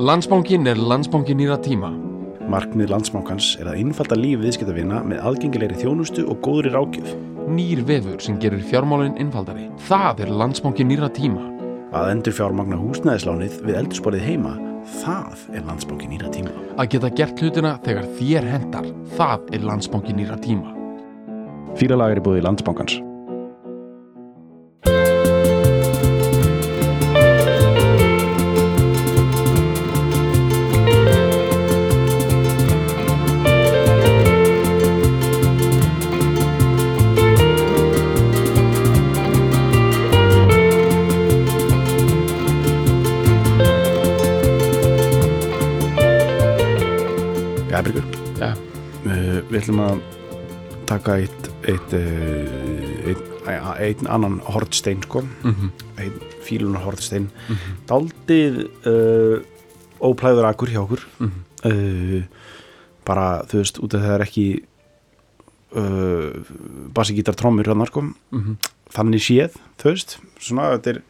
Landsbankin er landsbankin nýra tíma. Markmið landsmákans er að innfalda líf viðskiptavina með aðgengilegri þjónustu og góðri rákjöf. Nýr vefur sem gerir fjármálinn innfaldari. Það er landsbankin nýra tíma. Að endur fjármagna húsnæðislánið við eldursporið heima, það er landsbankin nýra tíma. Að geta gert hlutina þegar þér hendar. Það er landsbankin nýra tíma. Fýralag er í búið landsbankans. Já, taka eitt, eitt, uh, eitt, einn annan hortstein sko, Mm -hmm. einn fílunar hortstein daldið uh, óplæður akkur hjá okkur. Uh, bara þú veist út af það er ekki uh, bassigítar trommur hann sko. Þannig séð, þú veist svona þetta er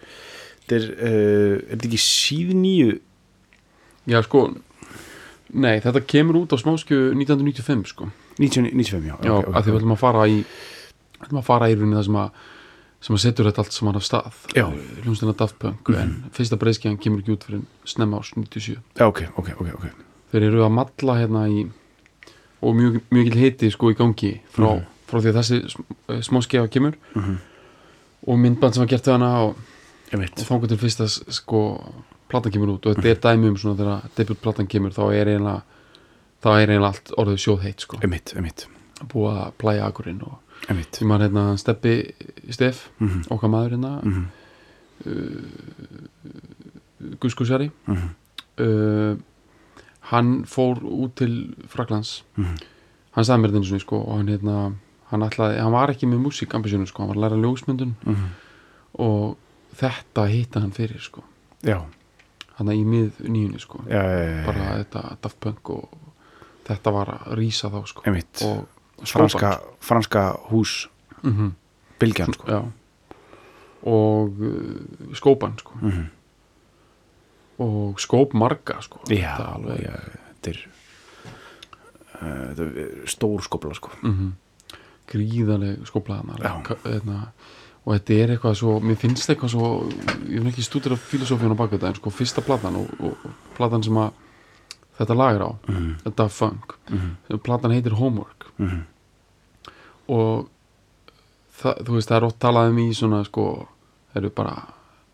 þetta er, er þetta ekki síð nýju Já, sko, nei, þetta kemur út á smáskju 1995, sko. 95, já, Já, ok, ok, að því við ætlum að fara í, við ætlum að fara í rauninni það sem að, sem að setur þetta allt saman af stað. Já. Hljómsdina Daft Punk, en fyrsta breyskjæðan kemur ekki út fyrir snemma ás 97. já, ok, ok, ok, ok Þeir eru að malla hérna í, og mjög, mjög hiti, sko, í gangi frá, Mhm. frá því að þessi smáskjæða kemur Mhm. og myndband sem var gert hana og, og þangur til fyrsta, sko, platan kemur út og þetta er dæmi um svona þegar debutplatan kemur þá er eiginlega, þá er eiginlega allt orðið sjóð heitt, sko. ég veit búið að plæja akkurinn og veit því maður hérna steppi Steff, Mhm. okkar maður hérna Mhm. Guskusjari Mhm. uh, hann fór út til Fraklands Mhm. hann sagði mér þetta eins og sko og hann hérna hann, ætlaði, hann var ekki með músíkambisjónu sko, hann var að læra ljósmyndun Mhm. og þetta hitta hann fyrir sko já, hann í mið nýjunni sko já, já, já, bara þetta Daft Punk og þetta var að rísa þá sko og franska, franska hús mm -hmm. bylgjan sko. Já. Og uh, skópan sko. Mhm. og skóp marga sko. Já, Þetta er alveg, já, þetta er uh, þetta er stór skopla sko. Mm gríðaleg skóplaðanar Já. hérna, og þetta er eitthvað svo mér finnst eitthvað svo, ég hef ekki stúdur af filosófíun á baka þetta en sko fyrsta platan og, og, og platan sem að þetta lag er á Mhm. þetta funk, Mhm. platan heitir Homework Mhm. og það, þú veist, það er ótt talað um í svona sko, það eru bara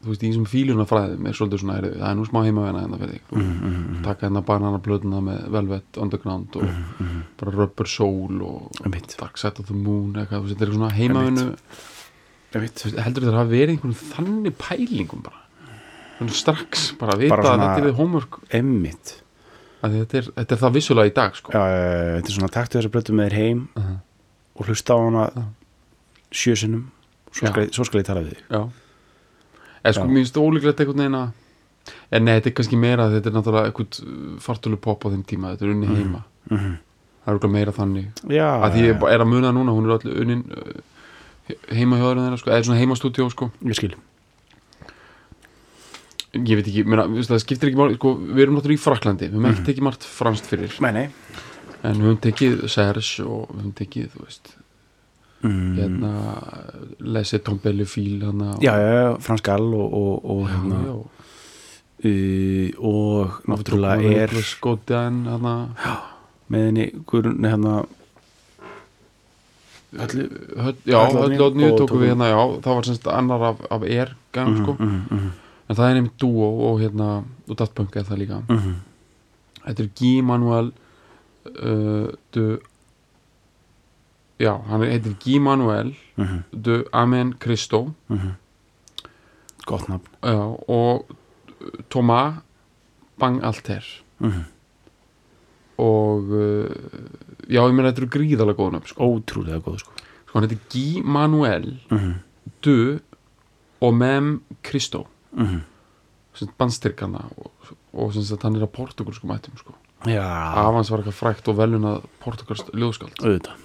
þú veist, í þessum fílunafræðum er svolítið svona er, það er nú smá heimavena hérna fyrir þig Mhm, mhm, taka hérna bananablöðuna með Velvet Underground og mhm. bara Rubber Soul og. Dark Side of the Moon eitthvað, þú veist, þetta er svona heimavenu heldur þetta hafa verið einhvern þannig pælingum bara strax, bara að vita Bara að þetta er við homework emmitt að þetta er, þetta er það vissulega í dag sko. já, þetta er svona taktu þessa blötu með þér heim uh og hlusta á hana Já. sjösunum svo svo skal ég tala við þig. Eða sko, mér finnst ólíklegt einhvern veginn að en nei, þetta er kannski meira þetta er náttúrulega eitthvað fartölu pop á þeim tíma, þetta er unni heima. Mhm. það er okkur meira þannig. Já, að því ég er að muna núna, hún er allir unnin uh, heima hjá þeirra, sko, eða svona heimastúdíó sko. ég skil ég veit ekki, veist, það skiptir ekki máli sko, við erum náttúrulega í Fraklandi, við höfum ekki Mhm. tekið margt franskt fyrir, nei, nei. En við höfum tekið Serge og við höfum tekið, þú veist mm. hérna, Lese Tombelli Fíl hana, já, já, já, franskal og, og, og já, hérna já, uh, og náttúrulega er Skotian hana, með henni nei, hérna höllu, höll, já, Höllu Oddný höllu átni og tókum við hérna, já, það var semst annar af, af Air gang, Mhm, sko, mhm, mhm, en það er nefnt Duo og hérna, og Daft Punk er það líka mhm. Þetta er Guy Manuel uh, de Já, hann heitir Guy Manuel Mhm, de Amen Christo mhm. gott nafn uh, og Thomas Bang Alter Mhm. og uh, já, ég meina þetta eru gríðalega góð nöfn sko. ótrúlega góð sko sko, hann heitir Guy Manuel Mhm, de og Mem Christo mhm. sem bandstyrkana og, og sagt hann er að portugalskum ættum sko. já, Avans var eitthvað frækt og velunað portugalst ljóðskald auðvitað.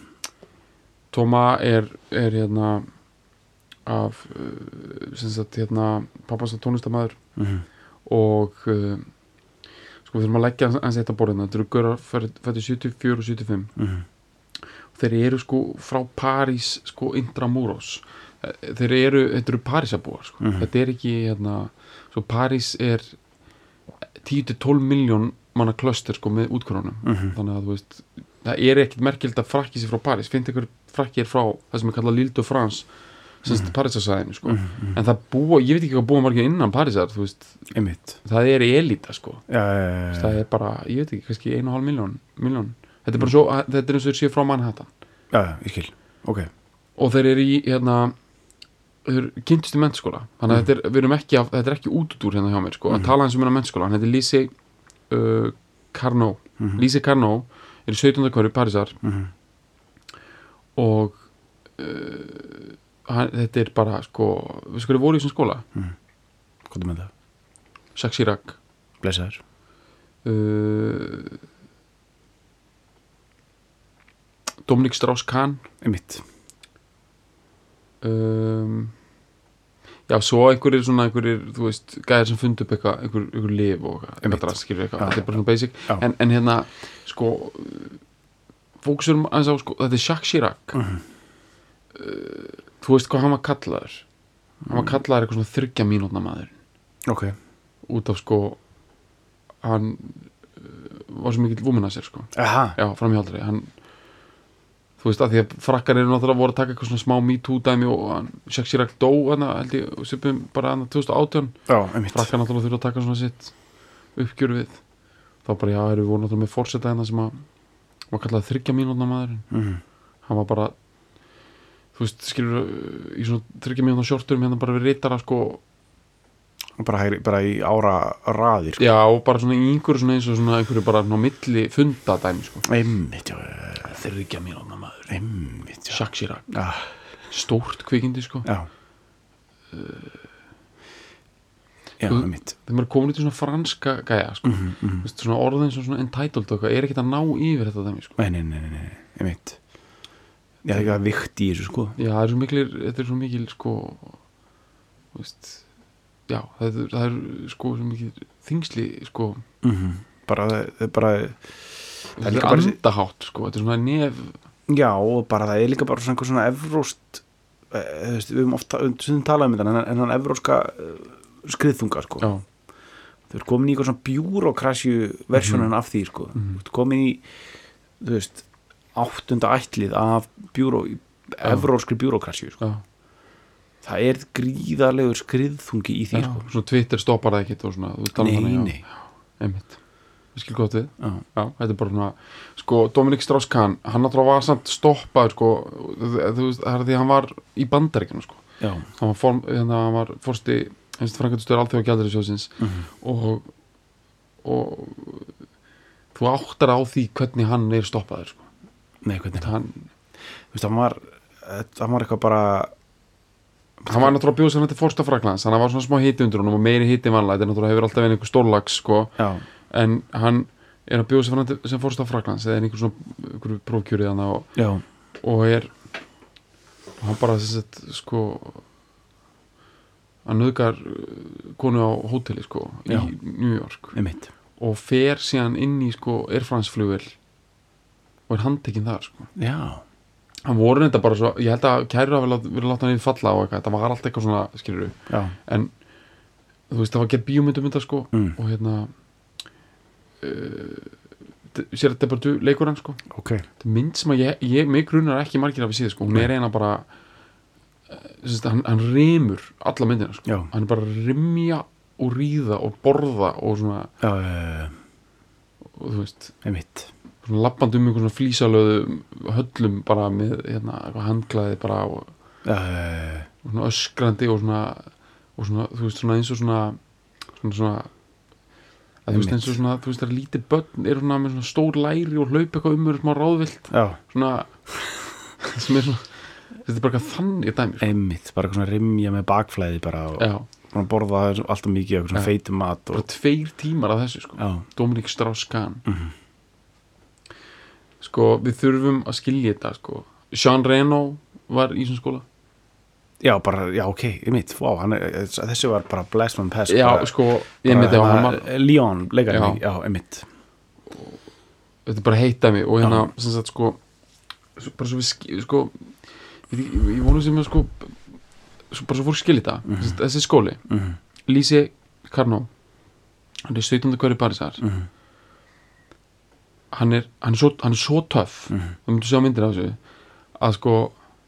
Toma er, er hérna af sem sagt hérna pappans að tónlistamæður Mhm, og uh, sko við þurfum að leggja hans eitt á borðina. Þetta eru gaurar fættu 74 og 75 Mhm. þeir eru sko frá París sko Intramuros. Eh, þeir eru, þetta eru Parísabúar sko. Mhm. þetta er ekki hérna, svo París er 10-12 miljón manna klöster sko með útkvörunum Mhm. þannig að þú veist það er ekkit merkild að frakki sér frá París. Finnst ykkur frakki er frá það sem er kallað Lille de France semst mm. Parísasæðinu sko. Mhm. en það búa, ég veit ekki hvað búa margir innan Parísar þú veist, einmitt. Það er elita sko. Já, já, já, það er bara, ég veit ekki, kannski 1,5 miljón, miljón þetta er bara svo, þetta er eins og þeir séu frá Manhattan. Já, ég skil. Ok, og þeir eru í, hérna þeir kynntust í mennskóla þannig að þetta er, ekki, af, þetta er ekki útúr hérna hjá mér sko, að tala hans um hérna mennskóla hann heitir Lise uh, Carnot Mhm. Lise Carnot er í 17. hverju Parísar. Mhm. og uh, hann, þetta er bara sko, við sko voru í þessum skóla. Hvað er með það? Jacques Chirac. Blessaður. Uh, Dominic Strauss-Kahn. Einmitt um, já, svo einhverjir svona einhverjir, þú veist, gæðir sem fundu upp eitthvað, einhver, einhver lif og eitthvað, drast, skilur eitthvað, þetta er bara svona basic. En, en hérna, sko fókusurum aðeins á, sko, þetta er Jacques Chirac. Mhm. uh, þú veist hvað hann var kallaður? Hann var kallaður eitthvað svona þryggja mínútna maður ok, út af sko hann uh, var svo mikill vúmina sér sko. Aha, já, framhjaldri, hann þú veist að því að frakkar eru náttúrulega voru að taka eitthvað svona smá me too dæmi og Jacques Chirac dó hann held ég svipum bara hann 2018 já, einmitt. Frakkar náttúrulega þurfa að taka svona sitt uppgjör við. Þá bara já, erum við voru náttúrulega með fórseta hérna sem að var kallað þryggja mínútna maðurinn. Mhm. hann var bara þú veist, skilur í svona þryggja mínútna sjórturum hérna bara við reytara sko bara, bara í ára raðir sko. já, og bara svona einhverju svona eins og svona einhverju bara ná milli funda dæmi sko einmitt, þryggja mínútna maður einmitt Chirac, já, stórt kvikindi sko já. já Þú- þegar maður er komin í svona franska gæja sko. Mhm, mhm. Þú veist, svona orðin sem svona entitled og eitthvað er ekkert að ná yfir þetta dæmi sko. nei, nei, nei, nei, einmitt já, það er ekki að vikt í þessu sko já, það er svo mikil þetta er svo mikil sko þú veist já, það er, það er sko svo mikil þingsli sko. Mhm. bara, það er bara það er líka bara andahátt sko, þetta er svona nef Já, og bara það er líka bara svona svona evróst eh, veist, við höfum ofta um þetta, en, en hann evróska uh, skriðþunga, sko. Já, þau er komin í eitthvað svona bjúrokrasju versjónan af því, sko. Þú ert komin í, þú veist áttunda ætlið af bjúró evróskri bjúrokrasju, sko. Já, það er gríðarlegur skriðþungi í því, já, sko. Svona Twitter stoppar það ekkert og svona, um Nei, já, nei, einmitt. Við skil gott við. Já, Já, þetta er bara svona sko, Dominic Strauss-Kahn, hann náttúrulega var samt stoppaður, sko, þú veist það er því að hann var í bandaríkjunum, sko. Hann var, form, hérna, hann var fórsti einst frangatustur alþjóða gældarisjóðsins mhm, og og þú áttar á því hvernig hann er stoppaður, sko. Nei, hvernig hann, veist, hann var hann var eitthvað bara hann var náttúrulega bjóð sem þetta fórsta Fraklands hann var svona smá hiti undir honum og meiri hiti en vanlega, þetta er náttúrulega hefur alltaf verið einhver stórlags, sko. En hann er að bjóða sem, sem fórsta Fraklands eða er einhver svona einhver prófkjörið hann og og er og hann bara þess að sko hann nöðgar uh, konu á hóteli sko í Já. New York. Einmitt. Og fer síðan inn í sko Air France flugvel og er handtekinn þar sko. Já, hann voru þetta bara svo, ég held að kæru að vera láta hann í falla og eitthvað, það var allt eitthvað svona skilur já, en þú veist það var gerð bíómyndum þetta sko mm, og hérna uh, sér þetta er bara leikur hann sko. Ok. Þetta er mynd sem að ég, ég mig grunar ekki margir af við síðu sko, hún er eina bara uh, hann, hann remur alla myndina sko, já, hann er bara að rimja og ríða og borða og svona, já, já, og, þú veist. Einmitt svona lappandi um einhver svona flísalöðu höllum bara með hérna, handklæði bara og, já, og svona öskrandi og svona, og svona, þú veist, svona eins og svona svona svona þú veist eins og svona, þú veist, það er lítið börn eru svona með svona stór læri og hlaup eitthvað um smá ráðvilt, já, svona sem er svona þetta er bara eitthvað þannig dæmi sko. einmitt bara eitthvað svona rimja með bakflæði bara og já, borða alltaf mikið eitthvað svona feitum mat bara og, tveir tímar af þessu sko. já, Dominic Strauss-Kahn. Mhm, sko, við þurfum að skilja þetta sko. Jean Reno var í þessum skóla já, bara, já, ok, ég mitt wow, hann, þessi var bara blast from past já, bara, sko, ég var, bara, Leon, leikarinn, Já. já einmitt þetta er bara heita mig og hérna, sem sagt, sko bara svo við, sko ég, ég vonu sem að sko bara svo fólk skilja þetta, Mhm. þessi, þessi skóli mm Lýsi Karnó hann er 17. hverju Parísar -hmm. Hann er, hann er, svo, hann er svo töff. Mhm. þú myndir sjá myndir af þessu að sko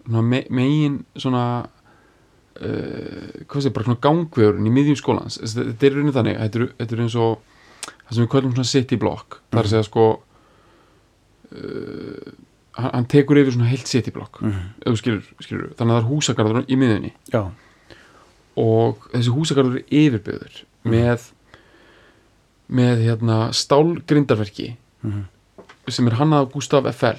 me, megin svona uh, hvað sé, bara svona gangvegurinn í miðjum skólans. Þetta er raunin þannig, þetta er, þetta er eins og það sem við kvöldum svona city block. Það er að segja sko uh, hann, hann tekur yfir svona heilt city block ef þú skilur, skilur, þannig að það er húsagarður í miðjunni. Já, og þessi húsagarður er yfirbyggður með með hérna stálgrindarverki Mhm. Sem er hannað af Gustaf Eiffel.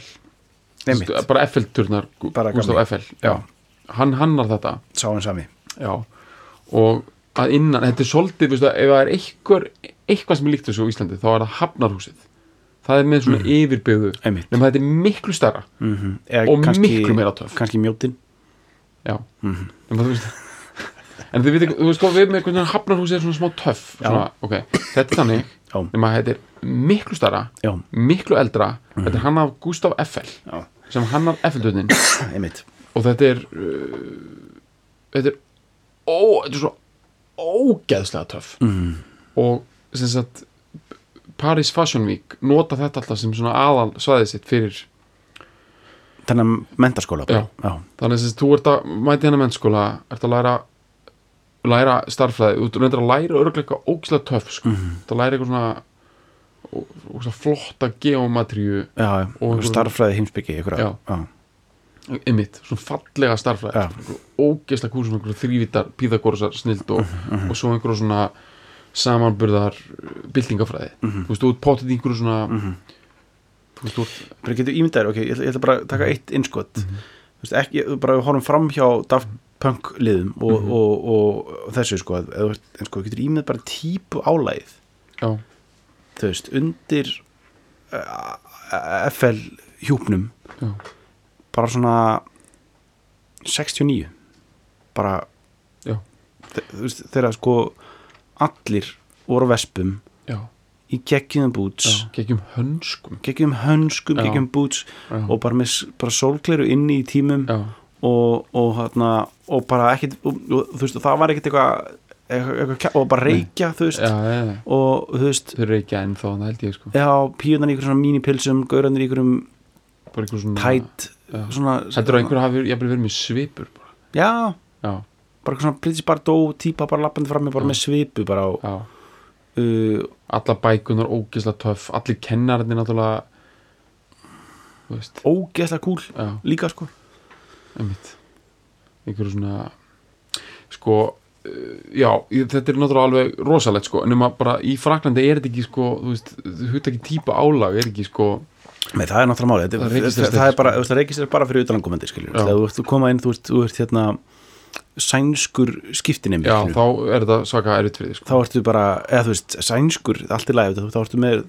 Einmitt, Stu- bara Eiffel-turnar Bara Gustaf. Eiffel. Já. hann hannar þetta. Sá hann sami. Já. og að innan, þetta er svolítið veistu, ef það er eitthvað, eitthvað sem er líkt þessu á Íslandi þá er það Hafnarhúsið. Það er með svona yfirbyggðu einmitt. nema þetta er miklu stærra. Mm -hmm. og miklu meira töff. kannski mjótin já, mm en þú veist en þið veit, þú veist hvað við með Hafnarhúsið er svona smá töff. Já. svona, ok, þetta er þannig Að þetta er miklu stærra já, miklu eldra, þetta er hann af Gustaf Eiffel já, sem hannar Eiffelturnin. Einmitt. Og þetta er uh, þetta er ó, þetta er svo ógeðslega töff. Mm. og sem sagt Paris Fashion Week nota þetta alltaf sem svona aðal svæðið sitt fyrir þennan mentaskóla bara. já, þannig að þú ert að mæti hennar mennskóla ert að læra læra starffræði, þú reyndir að læra örgleika ógeðslega töff sko, Mhm. þú læra eitthvað svona ó- ógeðslega flotta geometríu já. Og- starffræði heimsbyggi ymmit, svona fallega kúr, svona einhverju þrývítar píðagórusar snild og, Mhm, og svo einhverju svona samanburðar uh, byltingafræði Mhm. þú veist, þú ert potið í einhverju svona Mhm. þú veist, þú ert bara getur ímyndaður, ok, ég ætla, bara að taka eitt innskot Mhm. þú veist, ekki, bara við horfum fram hjá Daft Punk liðum og, Mhm. og, og, þessu sko, eða, en sko, getur ímyndað bara típu álægið já, þú veist, undir uh, FL hjúpnum já, bara svona 69 bara Já. þe- þú veist, þegar sko allir voru vespum já, í geggjum boots. Geggjum hönskum. Geggjum hönskum, geggjum já, og bara með bara sólgleru inni í tímum já, og, og, hana, og bara ekkit og, og, þú veist, og það var ekkit eitthvað eitthvað, og bara reykja, þú veist. Já, já, já. og þú veist, þau eru ekki enn þá, það held ég sko. Já, píunar í ykkur svona mínipilsum, gaurarnir í svona tætt heldur að einhver hafi verið með svipur bara. já, bara svona British Bardot típa bara lappandi fram með með svipu bara já, uh, alla bækunar ógislega töff allir kennararnir náttúrulega þú veist, ógeðslega kúl já, líka sko einhverju svona sko, uh, já þetta er náttúrulega alveg rosalegt sko nema bara í Fraklandi er þetta ekki sko þú veist, hut ekki típa álag er ekki sko Nei, það er náttúrulega máli, þetta, Það það, það, er bara, sko. það registrist bara fyrir utanangumandi, skiljur, þú ert að koma inn, þú ert, þú ert hérna sænskur skiptinemi, já, þá er þetta svaka því sko. Þá ertu bara, eða þú veist, sænskur, allt í lagi, þá ertu með,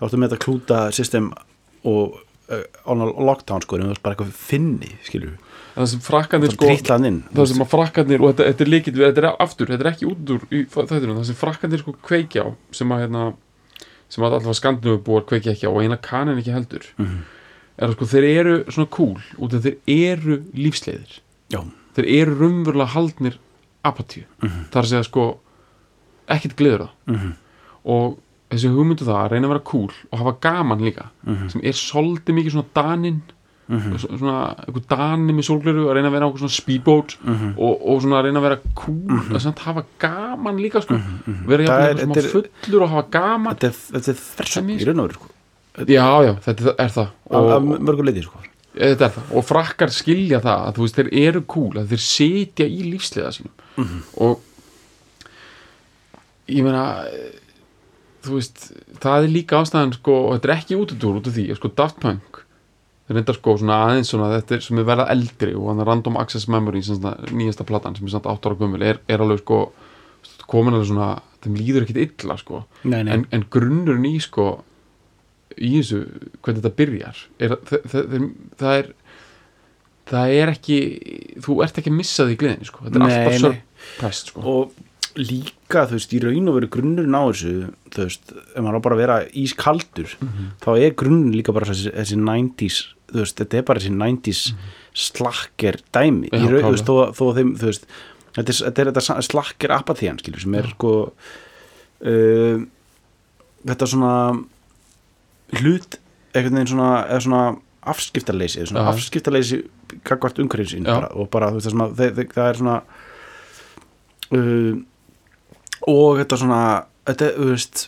þá ertu með þetta klúta system og uh, on a lockdown, sko, en þú ert bara eitthvað finni, skiljur, en það sem frakkandir það sko það sem að frakkandir, og þetta, þetta er líkit þetta er aftur, þetta er ekki út úr í það sem frakkandir sko kveikja á sem að hérna, sem að allavega skandinu búar kveikja ekki á og eina kanin ekki heldur Mhm. er að sko þeir eru svona cool út af þeir eru lífsleiðir. Já, þeir eru raunverulega haldnir apatíu, Mhm. það er að segja sko ekkert gleður það. Mhm, og þessi hugmyndu það að reyna að vera cool og hafa gaman líka mhm, sem er svolítið mikið svona daninn mhm, svona einhver dani með sólgleru að reyna að vera á svona speedboat mhm, og, og svona að reyna að vera cool að samt hafa gaman líka sko. Mhm. vera eitthvað þetta smá er- fullur og hafa gaman. Þetta er, þetta er er í raun og veru, sko, já já, þetta er það. Af, af og, mörgu leiti, sko, þetta er það. Og frakkar skilja það að þú veist þeir eru cool að þeir setja í lífsliða sínum. Mhm. og ég meina eh, þú veist, það er líka ástæðan sko, og þetta er ekki út af því sko Daft Punk reyndar sko svona aðeins svona þetta er sem er verða eldri og hann Random Access Memory sem svona nýjasta platan sem er samt 8 ára gömul er, er alveg sko komin alveg svona, þeim líður ekkit illa sko nei, nei, en, en grunnurinn í sko í þessu, hvernig þetta byrjar er, að þe- þe- þeim- það er það er ekki þú ert ekki að missa því gleðin sko. þetta er Nei, alltaf nei. surprised sko. og líka þú veist í raun og veru grunnurinn á þessu þú veist, ef maður á bara að vera ískaldur Mhm. þá er grunnurinn líka bara þessi, þessi 90s, þú veist, þetta er bara þessi 90s slakker dæmi Já, í veist, þó, þó þeim, þú veist þetta er, þetta er þetta slakker apatíðan, skilur, sem er sko uh, þetta svona hlut einhvern veginn svona, eða svona afskiptarleysi, eða svona Já. afskiptarleysi Já. bara, og bara þú veist það, það, það er svona uh, og þetta svona þetta, þú veist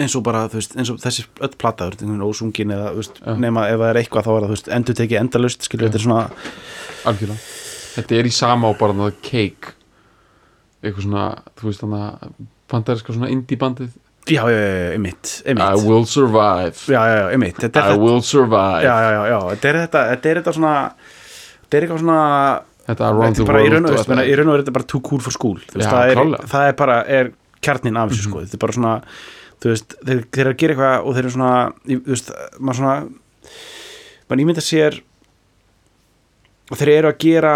eins og bara, þú veist, eins og þessi öll veist, einhvern veginn ósungin eða, þú veist, Já. nema ef það er eitthvað þá er það, þú veist, endur tekið endalust, skilur, Já. þetta er svona algjörlega þetta er í sama á bara það cake eitthvað svona, þú veist þannig að bandariska svona indie bandið já, já, já, já, einmitt, I will survive já, já, er I þetta will survive já, já, já, já, þetta er þetta, þetta er þetta svona þetta er eitthvað svona þetta er bara, í raun og veist, í raun og veru þetta er bara too cool for school þú veist, það, er. Mhm. það er bara, er kjarnin af þessu sko, þetta er bara svona þú veist, þeir, þeir eru að gera eitthvað og þeir eru svona, þú veist, maður svona maður ímynda sér og þeir eru að gera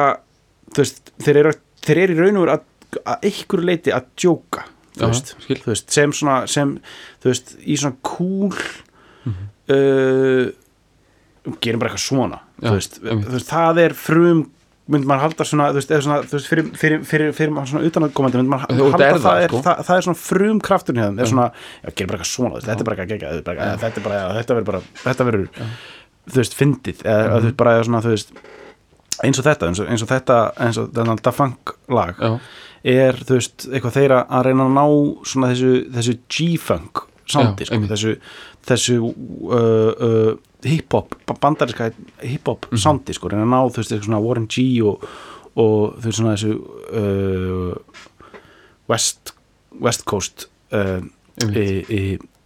þú veist, þeir eru, þeir eru í raun og veru að, að einhverju leiti að djóka þú veist, skil. þú veist, sem svona sem, þú veist, í svona cool Mhm. uh, gerum bara eitthvað svona þú, veist, þú veist, það er frum myndi maður halda svona, þú veist, svona þú veist, fyrir, fyrir, fyrir, fyrir svona utanaðkomandi myndi maður halda er það, það, er, sko. það, það er svona frum krafturinn hjá þeim, er Já. svona, já, gerum bara eitthvað svona þetta er bara eitthvað geggjað, þetta er bara- þetta er bara þetta verður bara, þetta verður þú veist, fyndið, eða mm þú veist, bara svona, þú veist eins og þetta, eins og, eins og þetta eins og þetta Dafunk lag er, þú veist, eitthvað þeirra að reyna að ná svona þessu, þessu G-funk soundi, Já, sko, þessu þessu uh, uh, hip-hop, ba- bandariska hip-hop Mhm. soundi, sko, reyna að ná þú veist, eitthvað svona Warren G og, og þú veist, svona þessu uh, West West Coast uh, í, í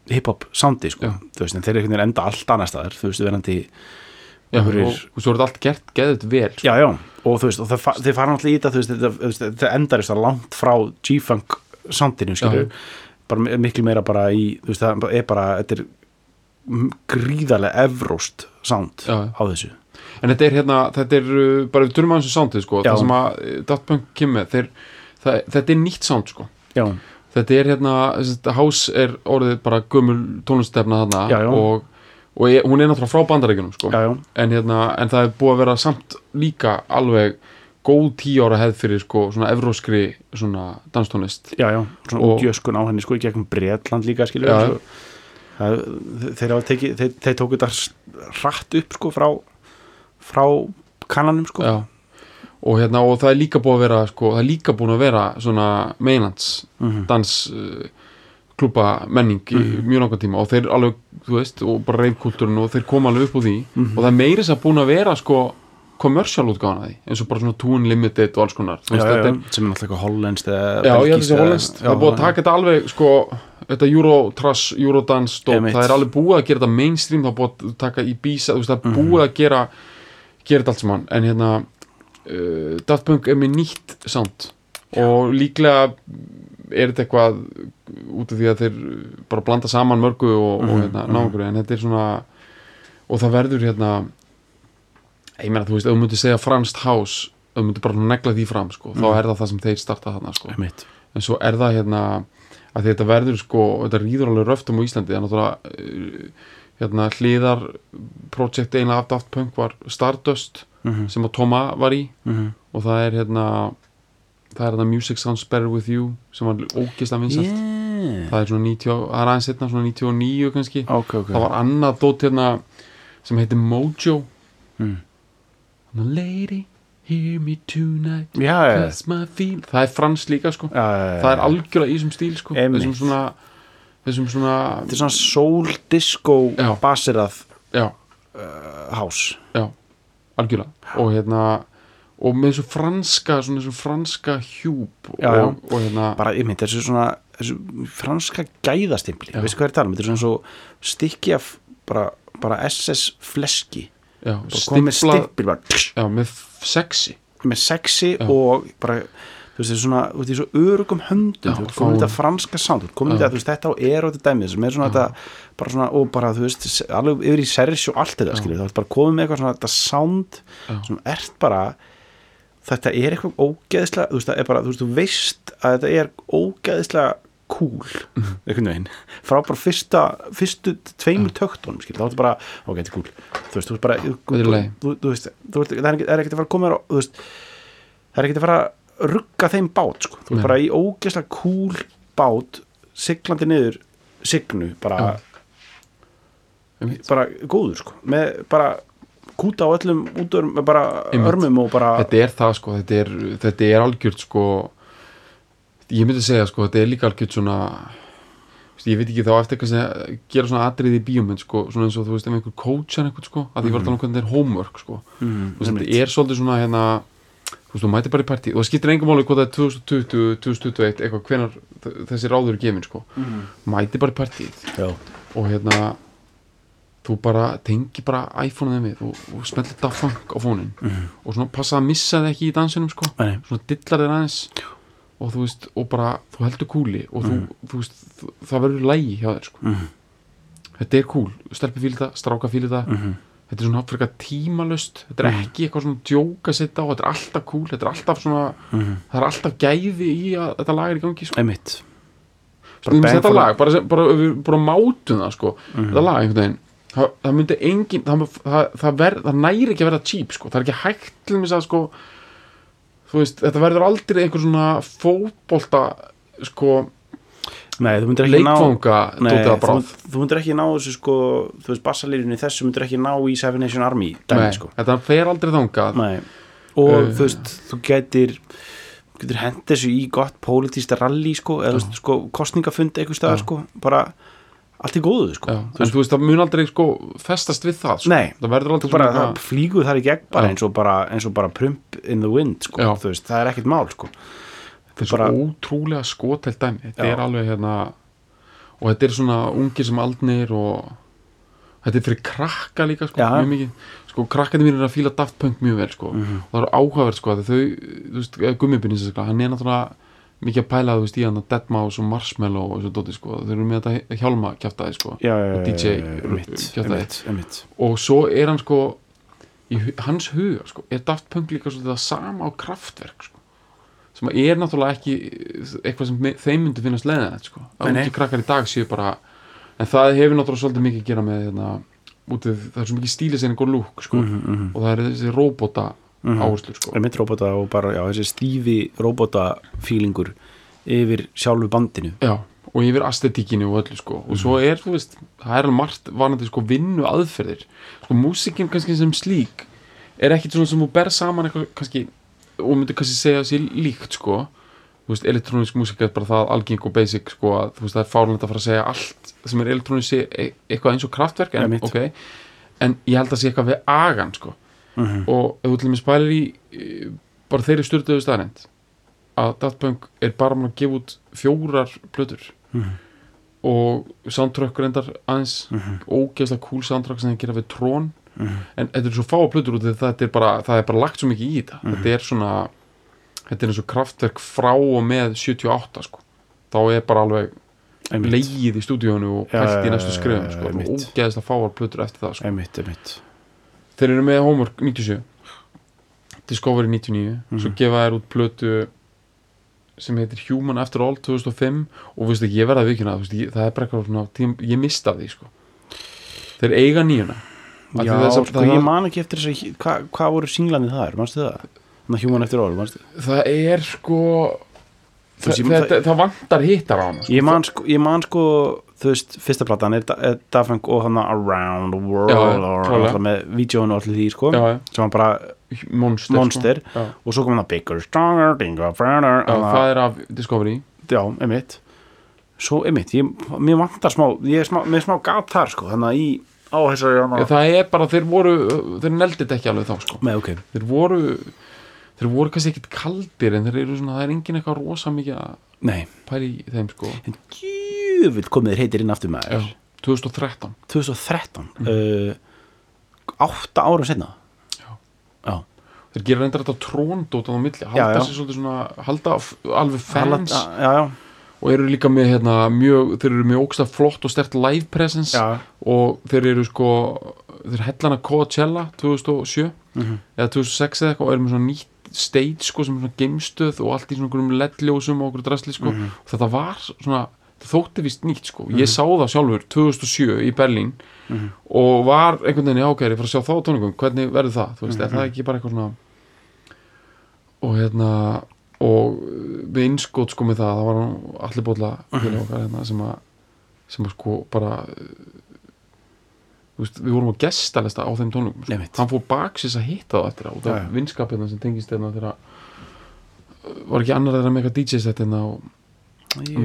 hip-hop soundi, sko, Já. þú veist, en þeir eru einhvern veginn enda allt annar staðar, þú veist, verandi já, einhverjir- og, og svo er þetta allt gert geðut vel sko. já, já, og þú veist, og það, þeir fara náttúrulega í þetta, þú veist, þetta, þetta endar þess að langt frá G-Funk soundinu, skilur Já. bara mi- miklu meira bara í, þú veist, það er bara þetta er gríðarlega evróst sound Já. á þessu en þetta er hérna, þetta er uh, bara við tölum aðeins um soundið sko, Já. það sem að uh, Daft Punk kemur með, þeir, það, þetta er nýtt sound sko já, þetta er hérna, þessi house er orðið bara gömul tónlistefna þarna Já, já. og, og ég, hún er náttúrulega frá bandarækjunum sko. já, já, en, hérna, en það er búið að vera samt líka alveg góð tíu ára hefð fyrir sko, svona evróskri svona danstónlist já, já svona Og- útjöskun á henni, sko, í gegnum Bretland líka, skilur Já, já. svo, það, þeir tekið þeir, þeir tóku þetta hratt upp, sko, frá frá kannanum, sko. Og hérna og það er líka búið að vera sko, það er líka búin að vera svona meinlands Mhm. dans uh, klúpa menning í mjög langan tíma. Og þeir alveg, þú veist, og bara reifkultúrin og þeir koma alveg upp úr því. Mhm. og það er meiri þess að búin að vera sko commercial útgáðan að því, eins og bara svona Toon Limited og alls konar, já, já, er sem er náttúrulega eitthvað hollenskt eða já, það er búið að taka þetta alveg sko, þetta Eurotrash, Eurodance dóp, það er alveg búið að gera þetta mainstream, það er búið að taka í bísa það er búið að gera gera þetta allt saman, en hérna uh, Daft Punk er með nýtt sound. Og líklega er þetta eitthvað út af því að þeir bara blanda saman mörgu og, og Mhm, hérna, mhm. náungur, en þetta er svona og það verður hérna ég meina, þú veist, ef þú myndir segja franskt house, ef þú myndir bara negla því fram sko, þá Mhm. er það það sem þeir starta þarna sko. En svo er það hérna að þetta verður sko, þetta rýður alveg röftum á Íslandi, það er náttúrulega uh, hérna hliðar projekt einlega af Daft Punk var Stardust Mhm, sem að Toma var í. Mhm. og það er hérna það er hérna Music Sounds Better With You sem var ógislega vinsælt. Yeah. það er svona 90, það er aðeins setna svona 99 kannski, ok, ok. Það var annað dót hérna sem heitir Mojo. Mm. Lady, hear me tonight já, það er frans líka sko. Já, já, það er algjörlega í þessum stíl sko. Einmitt. þessum svona þessum svona, þetta er svona soul disco já, uh, house. Já algjörlega. Og hérna og með þessu franska, svona þessu franska hjúp Já, og, og hérna bara, mynd, þessu svona þessu franska gæðastimpli. Veistu hvað er að tala um, þetta er svona svo stykki af bara, bara SS fleski. Já, bara stimplað, stimpil bara, já, með sexy með sexy Já. og bara þú veist, er svona, þú veist, svo örugum höndum þú veist, komin þetta franska sound, þú veist, komin þetta, þú veist, þetta á er þetta dæmið, sem er svona þetta, bara svona, og bara, þú veist, alveg yfir í servis og allt þetta, skilur, þú veist, bara komið með eitthvað svona, þetta sound, Já. sem ert bara, þetta er eitthvað ógeðislega, þú veist, það er bara, þú veist, þú veist að þetta er ógeðislega cool, einhvern veginn. Frá bara fyrsta, fyrstu tveimur töktunum, skilur, þá er þetta bara, ok, þetta er cool þú veist, þú veist bara, þú, þú, veist, þú veist, það er er ekkert að fara að koma þér á, það er ekkert að fara að rugga þeim bát, sko, þú veist, bara í ógeðslega cool bát, siglandi niður signu, bara bara góður, sko, með bara kúta á öllum útörum, bara örmum og bara þetta er það sko, þetta er, þetta er algjört sko ég myndi segja sko, þetta er líka algjört svona ég veit ekki þá eftir eitthvað sem gera svona atriði í bíómynd sko, svona eins og þú veist ef einhver coachar einhvern sko, að því var að tala hvernig þetta er homework sko, mm, þú veist, þetta er svolítið svona hérna, þú veist, þú mætir bara í partí og það skiptir engum máli hvað það er 2020 2021, eitthvað, hvenar þessi ráður er gefin sko, mm. mætir bara í partíð já, og hérna þú bara tengi bara iPhone-ið við og, og smellir funk á fónin Mhm. og svona passa að missa þið ekki í dansinum sko. Nei. svona dillar þér aðeins og þú veist, og bara, þú heldur kúli og þú, þú veist, það verður lægi hjá þér sko, mm. þetta er kúl stelpi fíli það, stráka fíli það Mm. þetta er svona frekar tímalust þetta er ekki eitthvað svona djóka að setja á þetta er alltaf kúl, þetta er alltaf svona Mm. það er alltaf gæði í að þetta lag er í gangi sko. bang þetta lag, bara, bara, bara, bara mátum það sko, Mhm. þetta lag einhvern veginn það, það myndi engin það, það, það, næri ekki að vera cheap sko. það er ekki hægt til að sko, þú veist, þetta verður aldrei einhver svona fótbolta sko, Nei, þú myndir ekki ná leikfanga Nei, dótið að þú, þú myndir ekki ná þessu sko þú veist, bassalírinni þessu myndir ekki ná í Seven Nation Army dæmi, Nei, sko. þetta fer aldrei þangað Nei. og Uh. þú veist, þú getur getur hent þessu í gott pólitísta rally sko, eða veist, sko, kostningafund eitthvað staðar sko, bara allt í góðu sko. Já, en þú veist, það mun aldrei sko, festast við það sko. Nei, það verður þú aldrei bara, það flýgur þar í gegn bara eins og bara, eins og bara prump in the wind sko, þú veist, það er ekkert mál sko. þetta er svo bara- ótrúlega skotelt dæmi þetta er alveg hérna og þetta er svona ungir sem aldnir og þetta er fyrir krakka líka sko, mjög mikið sko, krakkandi mín er að fíla Daft Punk mjög vel sko, Mhm. og það er áhugavert sko, að þau, þú veist, gummibinni sérstaklega, hann er náttúrulega mikið að pæla þú veist í hann að Deadmau5 og Marshmallow og svo dóti sko, þau eru með þetta hjálma kjaftaði sko, já, já, Og DJ einmitt. og svo er hann sko í hans huga sko, er Daft Punk líka svolítið það sama á kraftverk sko sem er náttúrulega ekki eitthvað sem þeim myndi finnast leiðinett sko. Nei, að nei. ekki krakkar í dag séu bara en það hefur náttúrulega svolítið mikið að gera með hérna, útið, það er svo mikið stíliseining og lúk sko. Mhm, mhm, og það er þessi robota mhm. áherslur sko. einmitt robota og bara, já, þessi stífi robota fílingur yfir sjálfu bandinu Já, og yfir aesthetíkinu og öllu sko. og svo er, þú veist, það er alveg margt varandi sko, vinnu aðferðir sko, músikin kannski sem slík er ekkit svona sem þú ber saman eitthvað kannski, og myndi kannski segja sér líkt sko, þú veist, elektrónisk músika er bara það algeng og basic sko, að þú veist, það er fárlega að fara að segja allt sem er elektrónisk e eitthvað eins og kraftverk en, Einmitt. ok, en ég held að sé eitthvað við agan sko, mm og ef þú til mér spælir í bara þeirri styrtuðu staðrind að Daft Punk er bara með að gefa út fjórar plötur Mhm. og soundtrack reyndar aðeins Mhm. ógeðslega cool soundtrack sem þeir gera við trón Mhm. en þetta er svo fáa plötur út að þetta er bara, það er bara lagt svo mikið í þetta Mhm. þetta er svona þetta er eins og kraftverk frá og með 78 sko þá er bara alveg leigið í stúdíónu og pælt í næstu já, skrifum já, sko, einmitt. ógeðslega fáar plötur eftir það sko. einmitt, einmitt þeir eru með Homework 97 Discovery 99 svo Mhm. gefa þær út plötu sem heitir Human After All 2005 og veistu ekki, ég verða að vikina það, það er bara eitthvað ég mista því sko. þeir eiga nýjuna já, sko, það- ég man ekki eftir þess að hvað hva voru singlanið það er, manstu það? Þannig Human After All, manstu það er sko veist, það, það, það vantar hittar á hana sko. ég man sko, ég man sko þú veist, fyrsta platan er, Da- Daft Punk og hann Around the World Já, með vídjónu og allir því sko já, já, sem var bara monster, Monster. Sko. og svo kom hann að Bigger, Stronger, Further Já, það er af Discovery. Já, emitt svo emitt, ég, mér vantar smá ég er smá, smá gat þar sko þannig að í á þessari Já, hana það er bara, þeir voru þeir neldið ekki alveg þá sko. Með ok, þeir voru þeir voru kannski ekkit kaldir en þeir eru svona, það er engin eitthvað rosa mikið að nei. pæli í þeim sko. En djúvill komið þér heitir inn aftur með Já, 2013 2013 uh, átta árum setna Já. já, þeir gera reyndar þetta tróndót á milli, halda sér svolítið svona halda alveg fans. Já, já, og eru líka með hérna mjög, þeir eru með ógsta flott og stert live presence. Og þeir eru sko þeir hellana Coachella 2007 mhm, eða 2006 eða eitthvað og eru með svona nýtt stage sko sem er svona geimstöð og allt í svona einhverjum ledljósum og okkur drasli sko. Mhm. og þetta var svona, þótti vist nýtt sko ég sá það sjálfur 2007 í Berlín mhm. og var einhvern veginn, ok, ég fara að sjá þá tónleikum hvernig verður það, þú veist, er Mhm. það ekki bara eitthvað svona og hérna og við innskot sko með það, það var allir bóla fyrir okkar hérna sem að sem að sko bara veist, við vorum á gestalista á þeim tónleikum sko. Hann fór baksis að hitta það eftir það Já, af já. vinskapina sem tengist hérna þegar var ekki annar þeirra með eitthvað DJ-sett hérna Já,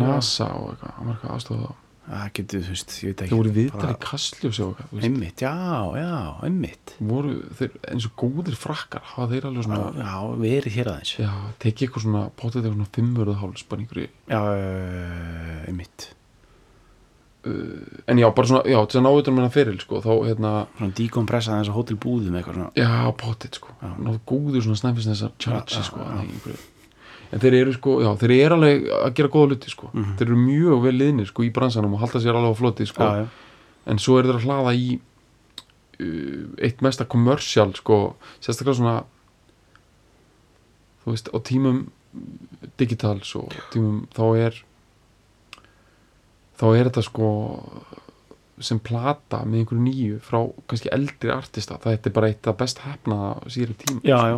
NASA og eitthvað, hann var eitthvað aðstofað það það getur, þú veist, ég veit ekki. Þeir voru viðtal bara- í Kastljósi og eitthvað. Einmitt, já, já, einmitt. Voru þeir eins og góðir frakkar hafa þeir alveg svona já, verið hér aðeins. Já, tekið eitthvað svona potið eitthvað svona fimmurð háls bara einhverju Já, eh, einmitt. Uh, en já, bara svona, já, til að ná utan með hann fyrir sko, þá hérna, Svona decompressa þess að hótel búðum eitthvað svona. Já, potið sko. Náðu góður svona snæfis þessar Já, charge já, sko, einhverju en þeir eru sko, já, þeir eru alveg að gera góða luti sko, Mhm. þeir eru mjög vel liðnir sko í bransanum og halda sér alveg á floti sko. Já, já, en svo eru þeir að hlaða í uh, eitt mesta kommersial sko, sérstaklega svona þú veist, á tímum digitals og tímum þá er þá er þetta sko sem plata með einhverju nýju frá kannski eldri artista. Það er bara eitt af best hefnaða síðri tíma já, já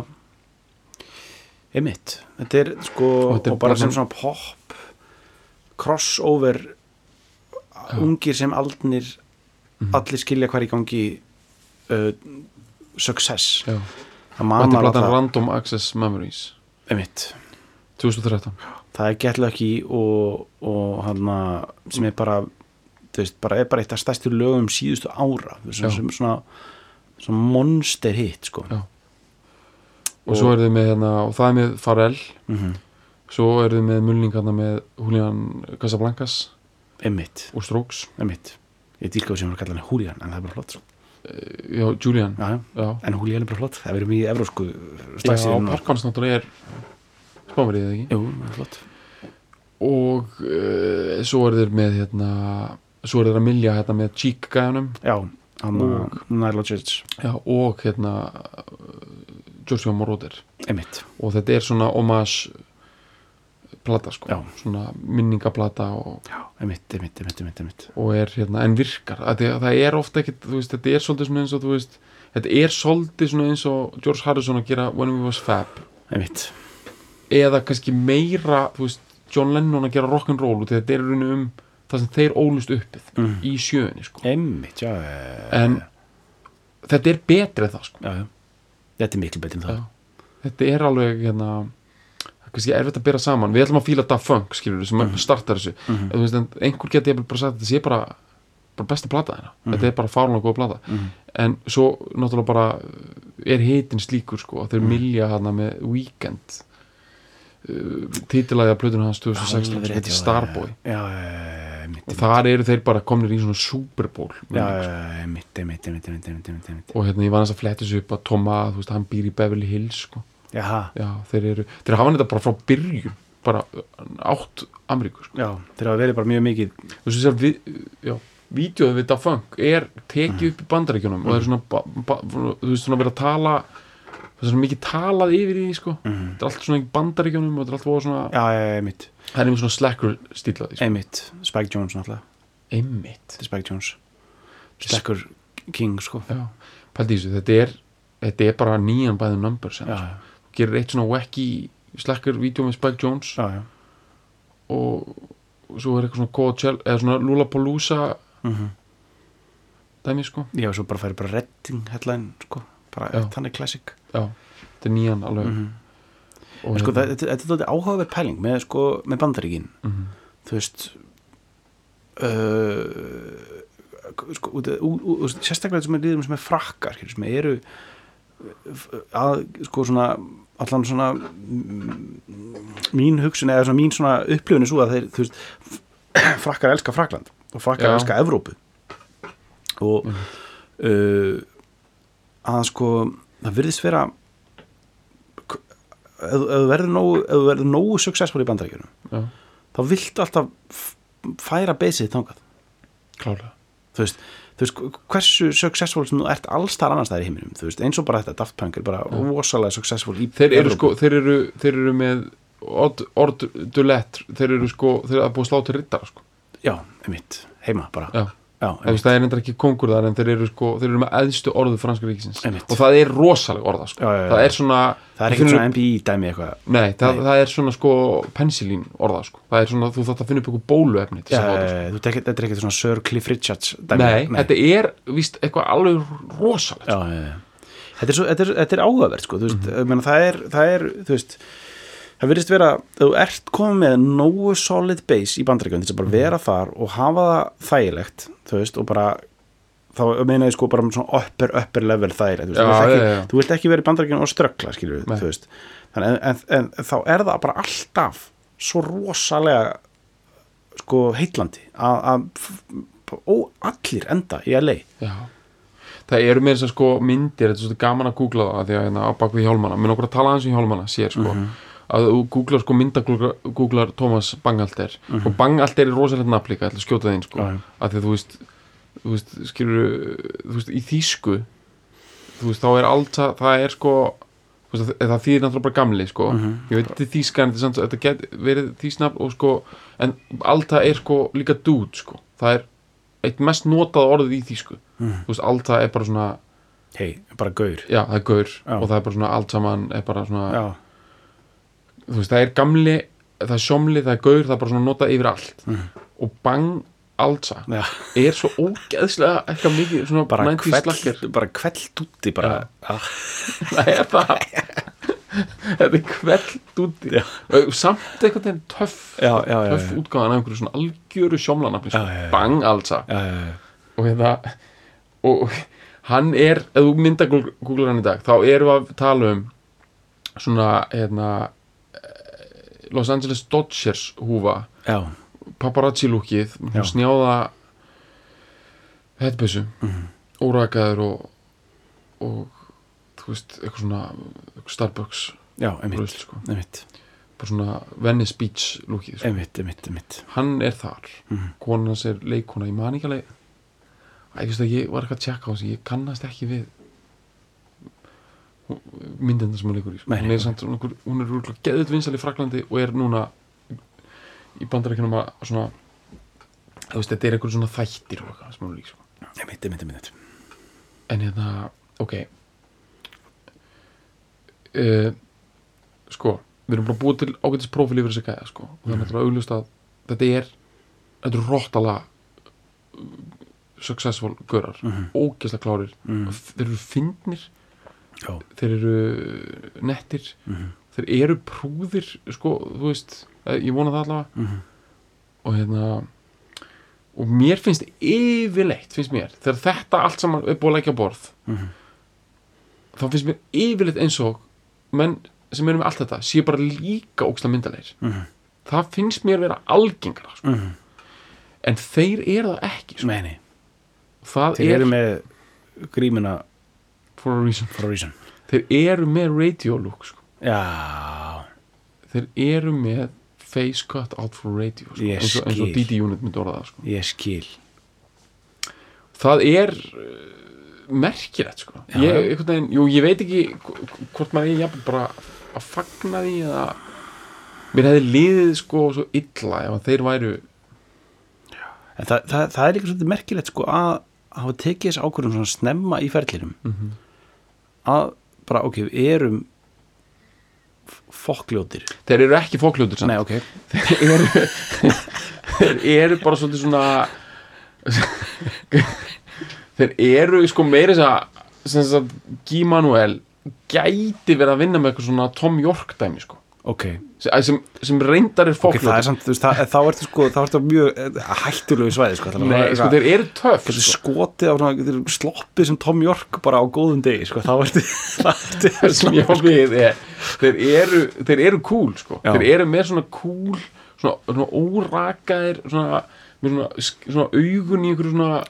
Einmitt, þetta er sko Og og, er bara bara sem svona- pop crossover ungir sem aldnir Mhm. allir skilja hvað er í gangi uh, success Já. það og maður platan alltaf Random Access Memories einmitt 2013 það er Get Lucky og, og hann sem er bara veist, bara er bara eitt af stærstu lögum síðustu ára Já. sem svona, svona monster hit sko Já. Og svo er þið með hérna, og það er með Pharrell mm svo er þið með mulningarna með Julian Casablancas. Einmitt, og Strokes. Einmitt. Ég dýrkaði sem var að kalla hann Julian en það er bara flott já, Julian. Já, já. já, en Julian er bara flott, það verður mjög evrósku já slagsíðin Parkvans náttúrulega er spáverið eða ekki? Jú, flott. Og uh, svo er þið með hérna, svo er þið að milja hérna með Cheek gæðunum já, hann Og- Nile já, og hérna Joshua Moroder og þetta er svona homage plata sko, Já. svona minningaplata og, já, einmitt, einmitt, einmitt, einmitt, og er hérna, en virkar það, það er ofta ekkit, þú veist, þetta er svolítið svona eins og þú veist, þetta er svolítið svona eins og George Harrison að gera When We Was Fab einmitt. eða kannski meira, þú veist John Lennon að gera rock'n'roll og þetta er í rauninu um það sem þeir ólust uppið Mm. í sjöunni sko. einmitt, já, en þetta er betrið það sko. já, já. Þetta er miklu betur en það Já. þetta er alveg hérna, kannski erfitt að bera saman við ætlum að fíla Daft Funk skilur sem Mhm. startar þessu Mhm. þú veist, einhver geti jafnvel bara sagt að þetta sé bara, bara besta plata þeirra Mhm. þetta er bara fárlega góð plata Mhm. en svo náttúrulega bara er hitin slíkur sko þeir Mhm. milja hana með Weekend uh, titilæði að plötun hans 2016 Alveg sem heitir Starboy. Já, og þar eru þeir bara komnir í svona Super Bowl já, menning, já, já, einmitt, einmitt, einmitt, einmitt, einmitt, einmitt, einmitt. og hérna ég var þess að flettis upp að Toma, þú veist, hann býr í Beverly Hills sko. Já, þeir eru, þeir hafa þetta bara frá byrjun bara uh, átt Ameríku sko. já, þeir hafa verið bara mjög mikið. Þú veist þess að við, já vídeoð við Da Funk er tekið upp í bandaríkjunum og það er svona, ba, ba, þú veist, svona verið að tala það er svona mikið talað yfir í því sko. mm. þetta er allt svona í bandaríkjunum og þetta er allt svona, já, já, það er einhver svona slacker stílaði sko. einmitt. Spike Jones náttúrulega, einmitt. Þetta er Spike Jones. Stacker King, sko. Þessu, þetta er þetta er bara nýjan bæðum numbers já, sko. gerir eitt svona wacky slacker vídeo með Spike Jones. Já, og, svo er eitthvað svona Coachella eða svona Lollapalooza Mm dæmi sko. Já, svo bara færi bara redding headline, sko, bara þannig classic. Já, þetta er nýjan alveg. Mm og en sko, hérna- það- þetta þetta er þetta áhugaverð pæling með, sko, með bandaríkin. Mhm. þú veist uh, sko, út, út, út, sérstaklega sem er liðum sem er frakkar sem eru að, sko, svona allan svona mm, mín hugsun eða svona mín svona upplifun er svo að þeir, þú veist frakkar elska Frakland og frakkar Já. elska Evrópu. Og uh, að sko það virðist vera ef þú verður nógu, ef þú verður nógu successful í bandaríkjunum já, þá viltu alltaf færa beysið þangað. Klálega þú veist, þú veist, hversu successful sem þú ert alls þar annars þær í heiminum þú veist, eins og bara þetta Daft Punk er bara rosalega successful í þeir eru sko, þeir eru, þeir eru með Odd, Odd Dulett þeir eru sko, þeir eru að búið slá til rittara sko. já, einmitt, heima bara. Já, það er reyndar ekki kongur þar en þeir eru sko, þeir eru með eðstu orðu franska ríkisins Einmitt. og það er rosalega orða sko. Já, já, já. það er svona það er ekkert svona MBI dæmi eitthvað nei, það, Nei. það er svona sko penicillin orða sko. það er svona, þú þátt að finna upp ykkur bóluefni sko. þetta er ekkert svona Sir Cliff Richards dæmi nei, þetta er víst eitthvað alveg já, já. Þetta, er er, er áhugavert sko, veist, mm -hmm. það, er, það er þú veist það virðist vera, þú ert komið með nógu solid base í bandaríkjum til þess að bara Mhm. vera þar og hafa það þægilegt þú veist, og bara þá meina ég sko bara um svona upper, upper level þægilegt, þú veist, Já, þú, vilt ekki, þú vilt ekki vera í bandaríkjum og við, Nei. þú veist en, en, en þá er það bara alltaf svo rosalega sko heitlandi að, allir enda í LA Já. Það eru með þess að sko myndir, þetta er svolítið gaman að googla það því að hérna á bakvið hjálmana, minn okkur að tala hans um hjálmana sér sko, Mhm. Að þú googlar sko mynda googlar Thomas Bangalter og Bangalter er rosalegt nafn líka, ætla að skjóta þeim sko, já. af því að þú veist þú veist, skilur þú veist, í þýsku þú veist, þá er allt það, er sko þú veist, það þýðir náttúrulega bara gamli sko, Mhm. ég veit þetta er þýska en þetta, er get verið þýsnafn og sko en allt það er sko líka dude sko, það er eitt mest notað orðið í þýsku Mhm. þú veist, allt það er bara svona hei, bara gaur já, það er gaur Já. og það er bara svona allt saman er bara svona, já, þú veist, það er gamli það er sjómli, það er gaur, það er bara svona notað yfir allt. Og bang altsa já. er svo ógeðslega eitthvað mikið svona bara 90s kveld, bara kveld úti bara, já. það er það. Þetta er kveld úti Já. Samt einhvern veginn töff Já, já, töff útgáðan af einhverju svona algjöru sjómlanafni já. bang já. og hérna og hann er, ef þú mynda googlar hann í dag, þá erum við að tala um svona hérna Los Angeles Dodgers húfa já, paparazzi lúkið, Já. snjáða headbussu Mhm. órakaður og og þú veist, eitthvað svona eitthvað Starbucks já, einmitt, sko, einmitt, bara svona Venice Beach lúkið sko. einmitt, einmitt, einmitt. hann er þar Mhm. konan hans er leikona, ég man ekki alveg Æ, ég veist að ég var eitthvað að tjekka á þessu ég kannast ekki við myndina sem hún leikur í sko. Hún er, samt, hún er, hún rúglega geðut vinsal í Fraklandi og er núna í bandarækjunum að svona þú veist, þetta er eitthvað svona þættir og eitthvað sem hún í sko. einmitt, einmitt, einmitt. en hérna, ok uh, sko við erum bara búið til ágætis prófil yfir þessi gæða sko. og það er náttúrulega augljóst að þetta er þetta er róttala successful görar Mhm. ógeðslega klárir Mhm. þeir eru fyndnir, Já, þeir eru nettir, mhm, þeir eru prúðir sko, þú veist eh, ég vona það allavega mhm. og hérna og mér finnst yfirleitt finnst mér, þegar þetta allt saman er búið að leggja borð Mhm. þá finnst mér yfirleitt eins og menn sem eru með allt þetta séu bara líka óksla myndalegir Mhm. það finnst mér vera algengara sko. Mhm. en þeir eru það ekki sko. Það þeir er eru með grímuna for a reason for a reason þeir eru með radio look sko. Já, þeir eru með face cut out for radio sko. Eins, og, eins og. DD Unit myndi orða sko. ég skil það er uh, merkilegt sko. Ég, veginn, jú, ég veit ekki hv- hvort maður er jafnvel bara að fagna því eða mér hefði liðið sko svo illa ef þeir væru En það, það, það er líka svolítið merkilegt sko að hafa tekið þessi ákvörðum svona snemma í ferlinum Mhm. Að bara, ok, við erum fokkljótir. Þeir eru ekki fókljótur samt. Nei, ok, þeir eru þeir eru bara svolítið svona þeir eru sko meira þess að Guy Manuel gæti verið að vinna með eitthvað svona Tom York dæmi sko ok sem, sem, reyndar er Ok, það er þá ertu sko á mjög eh, hættulegu svæði sko, Nei, er sko, þeir eru Getur sko. skotið á sloppið sem Tom York bara á góðum degi, sko, þá ertu það ertu það sem ég á við er þeir eru, þeir eru cool sko. Já. þeir eru með svona cool svona, svona órakaðir svona, svona, svona augun í einhverju svona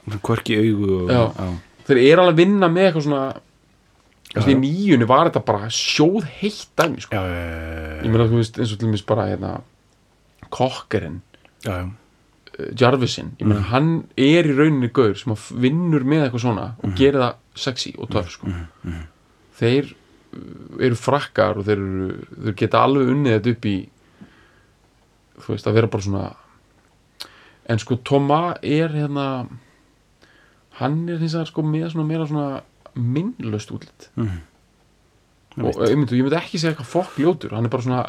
í augu og, Já. þeir eru alveg að vinna með eitthvað svona veist, í nýjunni var þetta bara sjóð heitt dæmi, sko. Ég meina, þú veist, eins og til mér bara, hérna kokkerinn, uh, Jarvisin ég meina, hann er í rauninni gaur sem vinnur með eitthvað svona og gerir það sexy og töf, sko. Þeir uh, eru frakkar og þeir, eru, þeir geta alveg unnið þetta upp í þú veist, að vera bara svona en sko Toma er hérna hann er hins vegar sko með svona meira svona minnlaust útlit. Mhm. og ég myndi, ég myndi ekki segja eitthvað fokk ljótur hann er bara svona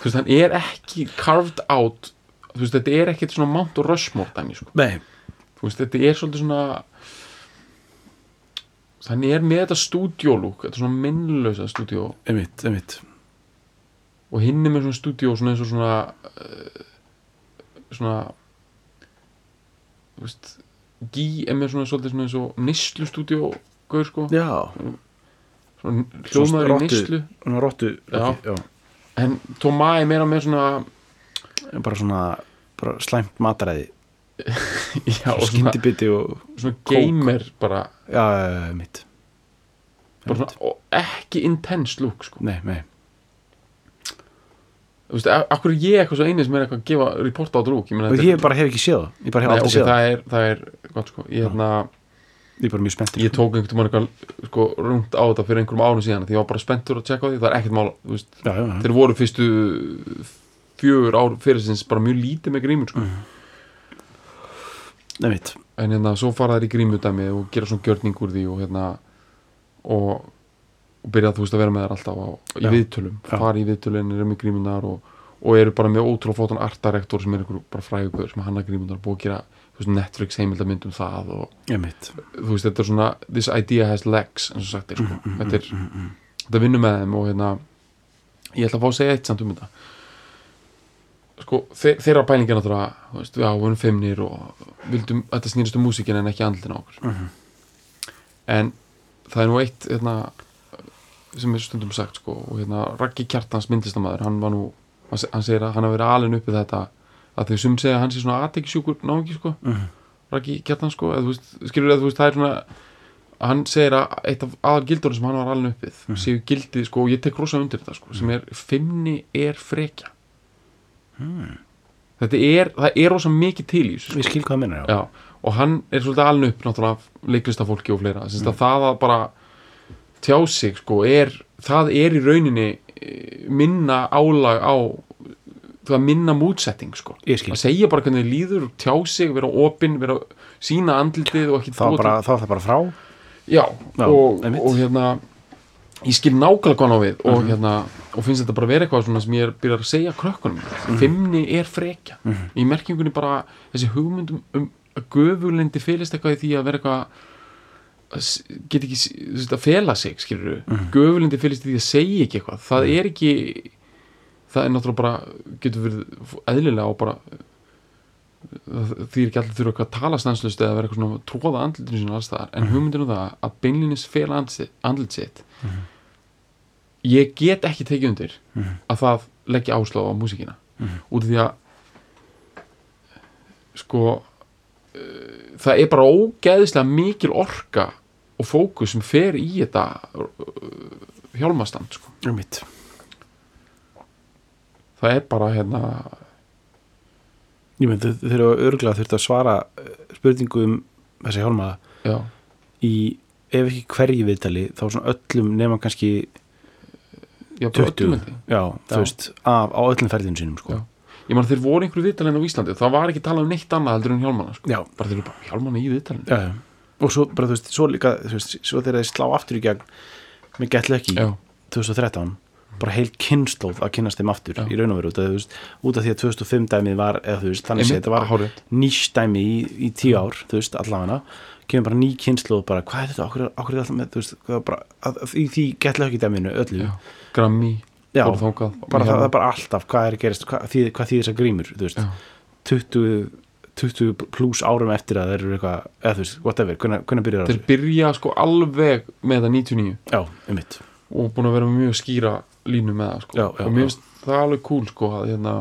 þú veist, hann er ekki carved out þú veist, þetta er ekkert svona Mount Rushmore dæmi, sko. Nei, þú veist, þetta er svolítið svona hann er með þetta stúdjólúk, þetta svona minnlausa stúdjó einmitt, einmitt og hinn er með svona stúdjó svona eins og svona uh, svona þú veist Gí er með svona svolítið svona eins og nýslu stúdjó gaur sko, Já, svona hljómaður í nýslu svona já. en Tomá er meira með svona bara svona bara slæmt mataræði. Já, og svona, og svona gamer bara, já, mitt. Bara svona, ekki intense look sko. Nei, nei, þú veist, akkur er ég eitthvað svo eini sem er eitthvað að gefa reporta á drúk ég, meina, þetta ég bara hef ekki séð það. Ég bara hef Nei, aldrei ok, séð það það. er, það er gott sko. Ég, hérna, ég er bara mjög spenntur. ég tók einhvern veginn eitthvað sko, rungt á þetta fyrir einhverjum árum síðan því ég var bara spenntur að tjekka á því, það er ekkert mál þú veist, já, já, já. þeir voru fyrstu fjögur ár fyrir sinns bara mjög lítið með grímur sko. Nei, mitt en hérna svo fara þær í grímudæmi og gera svona gjörning úr því og hérna og, og byrja þú veist að vera með þær alltaf á, í viðtölum, Já. fara í viðtölun eru með grímunar og, og eru bara með ótrúlega flótan artarektor sem er einhver bara frægugur sem hanna grímunar búið að gera veist, Netflix heimildamynd um það og þú veist, þetta er svona this idea has legs, eins og sagt er sko. Mm, þetta er, þetta vinnur með þeim og hérna ég ætla að fá að segja eitt samt um þetta sko, þe þeirra pælingin náttúrulega, þú veist, já, við erum feimnir og vildum, þetta snýrist um músíkin en ekki andlina okkur Mhm. en það er nú eitt hérna, sem er stundum sagt sko, og hérna, Raggi Kjartans myndlistamæður hann var nú, hann, se- hann segir að hann hafi verið alin uppið þetta, að þeir sum segja að hann sé svona aðtekisjúkur náungi sko Mhm. Raggi Kjartan sko eða, þú veist, skilur eða þú veist það er svona hann segir að eitt af aðal gildur sem hann var alveg uppið Mhm. séu gildið sko og ég tek rosa undir þetta sko sem er fimmni er frekja þetta er það er rosa mikið til í þessu sko. Ég og hann er svolítið alveg upp náttúrulega leiklistafólki og fleira mm. að það að bara tjá sig sko er, það er í rauninni eh, minna álag á það minna mútsetting sko. Að segja bara hvernig þið líður, tjá sig, vera opinn vera sína andlitið og ekki Þá búa bara, þá er það bara frá. Já, Já, og, og hérna ég skil nákvæmlega hvað á við og Mhm. hérna, og finnst þetta bara vera eitthvað svona sem ég er byrjar að segja krökkunum. Mhm. fimmni er frekja. Í merkingunni bara þessi hugmyndum um að göfulindi félist eitthvað í því að vera eitthvað að get ekki þú að fela sig skilur Mhm. göfulindi félist í því að segja ekki eitthvað. Það er ekki það er náttúrulega bara getur verið eðlilega og bara það því er ekki allir þurfa að tala stanslust eða vera eitthvað svona tróða andlitinu sinna alls staðar. En hugmyndinu um það að beinlinis fela andlit, andlit sitt ég get ekki tekið undir að það leggja áslá á músíkina. Út af því að sko uh, það er bara ógeðislega mikil orka og fókus sem fer í þetta uh, hjálmastand sko. Mitt það er bara hérna Ég myndi þeir eru örgulega þurft að svara eh, spurningu um þessi hjálma já, í ef ekki hverju viðtali þá svona öllum nema kannski já, bara 20 öllum held ég. já, Já. veist, af, á öllum ferðinu sínum sko. Ég man þeir voru einhverju viðtalinn á Íslandi það var ekki talað um neitt annað heldur en hjálmana sko. Bara þeir eru bara hjálmana í viðtalinn Já, já. og svo bara þú veist, svo líka veist, svo þeir slá aftur í gegn með Get Lucky já, 2013 bara heil kynnslóð að kynnast þeim aftur Já. í raun og veru þú veist, út af því að 2005 dæmið var eða þú veist, þannig að þetta var nýstæmi í, í tíu ár þú veist, allavega kemur bara ný kynnslóð bara, hvað er þetta, okkur, er alltaf með þú veist, bara, að, að, í því Get Lucky dæminu öllu, já. Já, bara það, það er bara alltaf hvað er að gerast, hvað, þýðir þess að grímur þú veist, Já. 20 20 pluss árum eftir að þeir eru eitthvað, eða þú veist, whatever, hvernig, byrjar þeir byrja sko alveg með það 99 Já, um mitt og búin að vera mjög skýra línu með það sko. Já, já, og mér finnst það alveg cool sko að hérna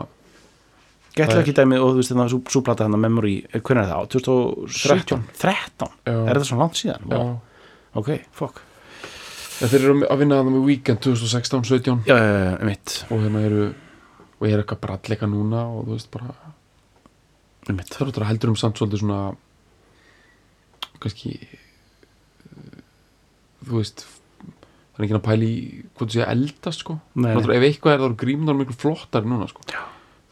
Get Það er- Lucky dæmi og þú veist þannig að svo plata hann að Memory, eh, hvernig er það, á 2013 13, Já. er þetta svona langt síðan? já. Ok, ja, þeir eru að vinna það með Weekend 2016-17 já, já, já, einmitt, og hérna eru og eru eitthvað bralleika núna og þú veist bara einmitt. Það eru þetta heldur um samt svolítið svona kannski þú veist það er ekki að í hvað þú sé að eldast sko. Náttúrulega, ef eitthvað er það eru grímnar miklu flottari núna sko. Já.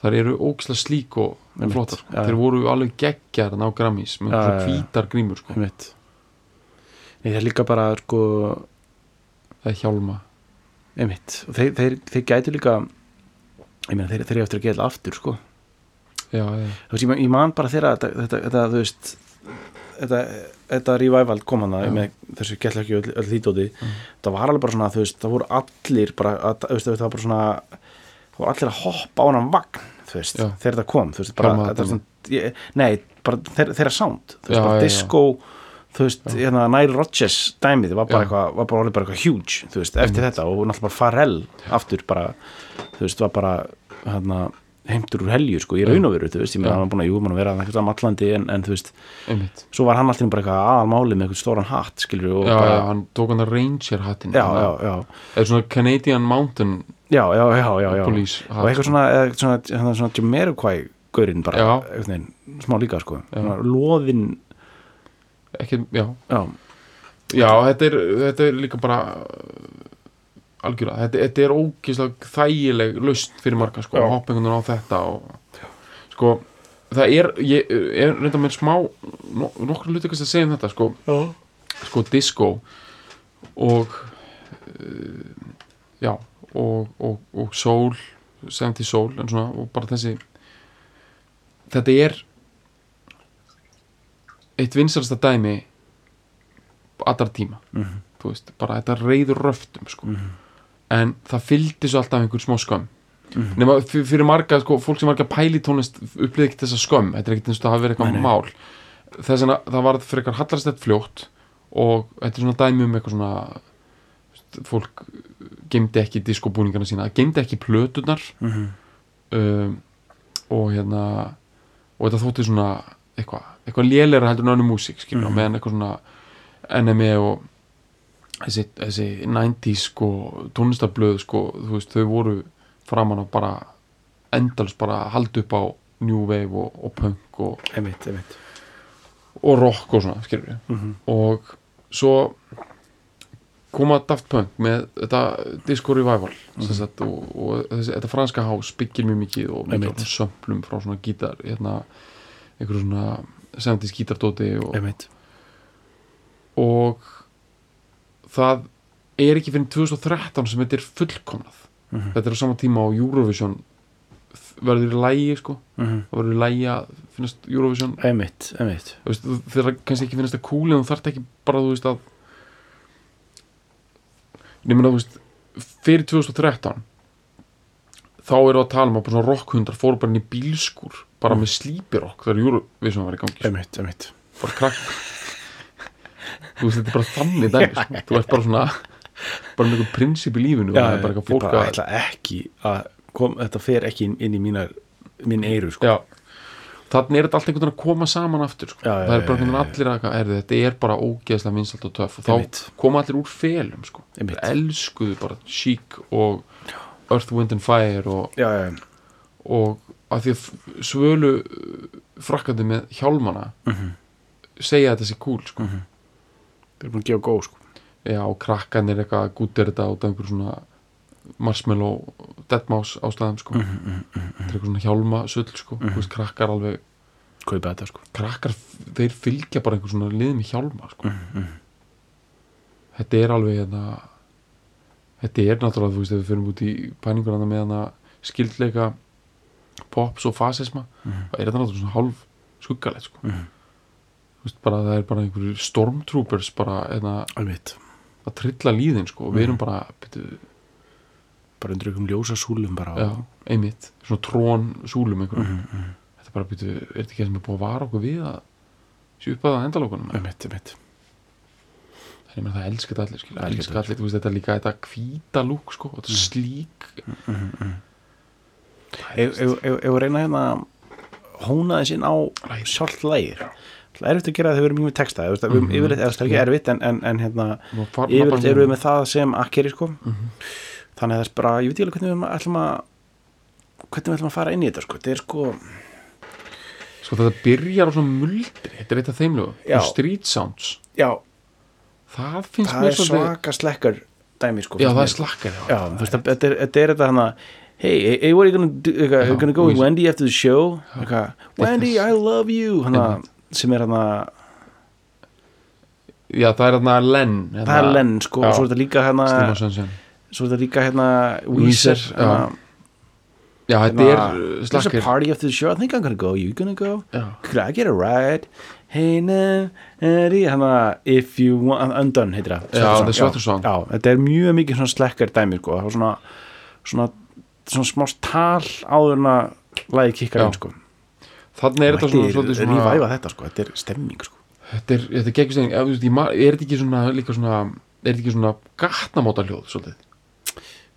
það eru ógislega slík og, Einmitt, flottar sko. þeir voru alveg geggjar að ná grammís með hvítar grímur sko. Nei, það er líka bara, sko það er hjálma einmitt, og þeir, þeir, þeir gætu líka ég meina, þeir, þeir eru eftir að geta aftur, sko já, já, þú veist, ég, man- bara þeirra þetta, þetta, þetta, þú veist þetta, þetta revival kom Já. með þessu gætla ekki öll, öll þýtóti Mm. það var alveg bara svona, þú veist, það voru allir bara, að, þú veist, það var bara svona það voru allir að hoppa á hann vagn þú veist, Já. þegar þetta kom, þú veist, bara þetta. svona, ég, nei, bara þeirra, sound, þú veist, bara já, já. Þú veist, hérna Nile Rodgers dæmið, var bara Já. eitthvað, var bara orðið bara eitthvað huge, þú veist, eftir þetta og náttúrulega bara Pharrell aftur bara, þú veist, var bara hérna, heimtur úr helju, sko, í raun og veru, þú veist, ég Já. hann var búin að, jú, mann að vera eitthvað um allandi, en, en þú veist, einmitt svo var hann alltaf bara eitthvað aðalmáli með eitthvað stóran hatt, skilur og já, bara, já, hann tók hann að Ranger hattin já, já, já, eða svona Canadian Mountain já, já, já, já, já. Police og eitthvað svona, svona, svona, svona Jamiroquai gaurinn bara, Já. veginn, smá líka, sko, Já. loðinn, ekki, já, já, já þetta, er, þetta er líka bara uh, algjörlega, þetta, þetta er ógeðslega þægileg lust fyrir marga sko, veginn á þetta og, sko, það er ég er reynda með smá no, nokkur hluti kannski að segja um þetta sko, sko disco og uh, já og, og, og soul 70 soul en svona, og bara þessi þetta er eitt vinsalasta dæmi allar tíma mhm, þú veist, bara þetta reyður röftum sko. mhm, en það fylgdi svo alltaf einhver smá skömm. Mhm. nema fyrir, marga, sko, fólk sem marga pæli í tónlist upplýði ekki þessa skömm. Þetta er ekkert eins og það hafi verið eitthvað mál. Þess að það var fyrir eitthvað hallarstætt fljótt og þetta er svona dæmi um eitthvað svona fólk gemdi ekki diskobúningana sína, gemdi ekki plötunar mhm. um, og hérna og þetta þótti svona eitthvað eitthvað lélegra heldur en önnur músík skilur, mm meðan eitthvað svona NME og þessi, þessi 90s sko, tónlistarblöð sko, veist, þau voru framan á bara endalst bara að halda upp á New Wave og, og punk og, einmitt, einmitt. og rock og svona, skilur við. Mhm, og svo koma Daft Punk með þetta disco revival mm sagt, og, og þessi, þetta franska hás byggir mjög mikið og mikið sömplum frá svona gítar hérna, einhverju svona 70s gítardóti og, og það er ekki fyrir 2013 sem þetta er fullkomnað. Mhm, þetta er á sama tíma á Eurovision verður í lægi sko. Mhm. það verður í lægi að finnast Eurovision. Einmitt, einmitt. Þegar kannski ekki finnast það cool en þú þarft ekki bara þú veist að ég meina þú veist fyrir 2013 þá eru að tala um að bara svona rockhundar fóru bara inn í bílskur bara með slípirokk þegar Eurovision var í gangi sko. einmitt, einmitt bara krakk þú veist þetta er bara þannig dæmi sko. þú ert bara svona bara með einhver prinsip í lífinu eitthvað ég fólk bara ætla ekki að kom, þetta fer ekki inn, inn í mínar mín eyru sko já þannig er þetta allt einhvern veginn að koma saman aftur sko. Já, já, það er bara já, einhvern já, veginn allir að er, þetta er bara ógeðslega vinsalt og töff og þá koma allir úr felum sko. Elskuðu bara Chic og Earth, Wind and Fire og, já, já, og að því að svölu uh, frakkandi með hjálmana mhm, segja að þetta sé cool sko. mhm þeir eru búin að gefa góð sko já og krakkanir eitthvað að gútir þetta út af einhver svona marshmallow deadmás ástæðum sko. mhm, mhm, mhm, þetta er eitthvað svona hjálma sull sko. mm veist, krakkar alveg þetta sko krakkar, þeir fylgja bara einhver svona liðum í hjálma sko. mhm, mhm, þetta er alveg hérna, þetta er náttúrulega þú veist ef við fyrir út í pæningurna með hana skildleika pops og fasisma mhm, það er þetta náttúrulega svona hálf skuggalegt sko. mhm. Þú veist, bara, það er bara einhverjur stormtroopers bara hérna, einmitt. að trilla líðin sko, og við erum bara byrju, bara undir ykkur ljósa súlum bara. Já, einmitt, svona trón súlum einhverjum, mhm, mhm, þetta bara byrju, er þetta ekki það sem er búið að vara okkur við að sé upp að það endalókunum einmitt, einmitt er mér það elskar allir, elska elskar allir þú veist, þetta er líka þetta hvíta lúk sko, þetta er slík mhm, mhm. ef við reyna hérna að hóna þess inn á sjálft lægir Það er erfitt að gera þegar við erum með texta mm -hmm. Yfirleitt, eða það er ekki erfitt en, en, en hérna, yfirleitt erum við með það sem akkeri sko. Mhm. þannig að það er bara, ég veit ekki alveg hvernig við ætlum að hvernig við ætlum að fara inn í þetta sko. þetta er sko, Sko þetta byrjar á svona muldri Þetta er eitt af þeim lögum Já. Street Sounds já, Það finnst það mér er svaka slekkar dæmi sko, Já það er slakkar já, þú veist, að- þetta er þetta er þetta hana hey, hey, what are you gonna do eitthvað, Já, gonna go with Wendy after the show? Eitthvað, Wendy, I love you hana, sem er hana Já það er þarna Len það er Len sko, og svo er þetta líka hérna Stíma Sunshine svo er þetta líka hérna Weezer, Weezer já. Já þetta er uh, there's a slakkar party after the show I think I'm gonna go, you gonna go? Já. Could I get a ride hey na, Eddie hérna, if you want, undone heitir það. Já, The Sweater Song. já, þetta er mjög mikið svona slekkar dæmi sko, það var svona svona, svona smá tal áður en að lagi kikkar Já. inn sko. Þannig er þetta svona svona rívæfa þetta sko, þetta er stemming sko. Þetta er, þetta er geggjustegning Er þetta ekki svona líka svona Er þetta ekki svona gatnamóta hljóð svolítið?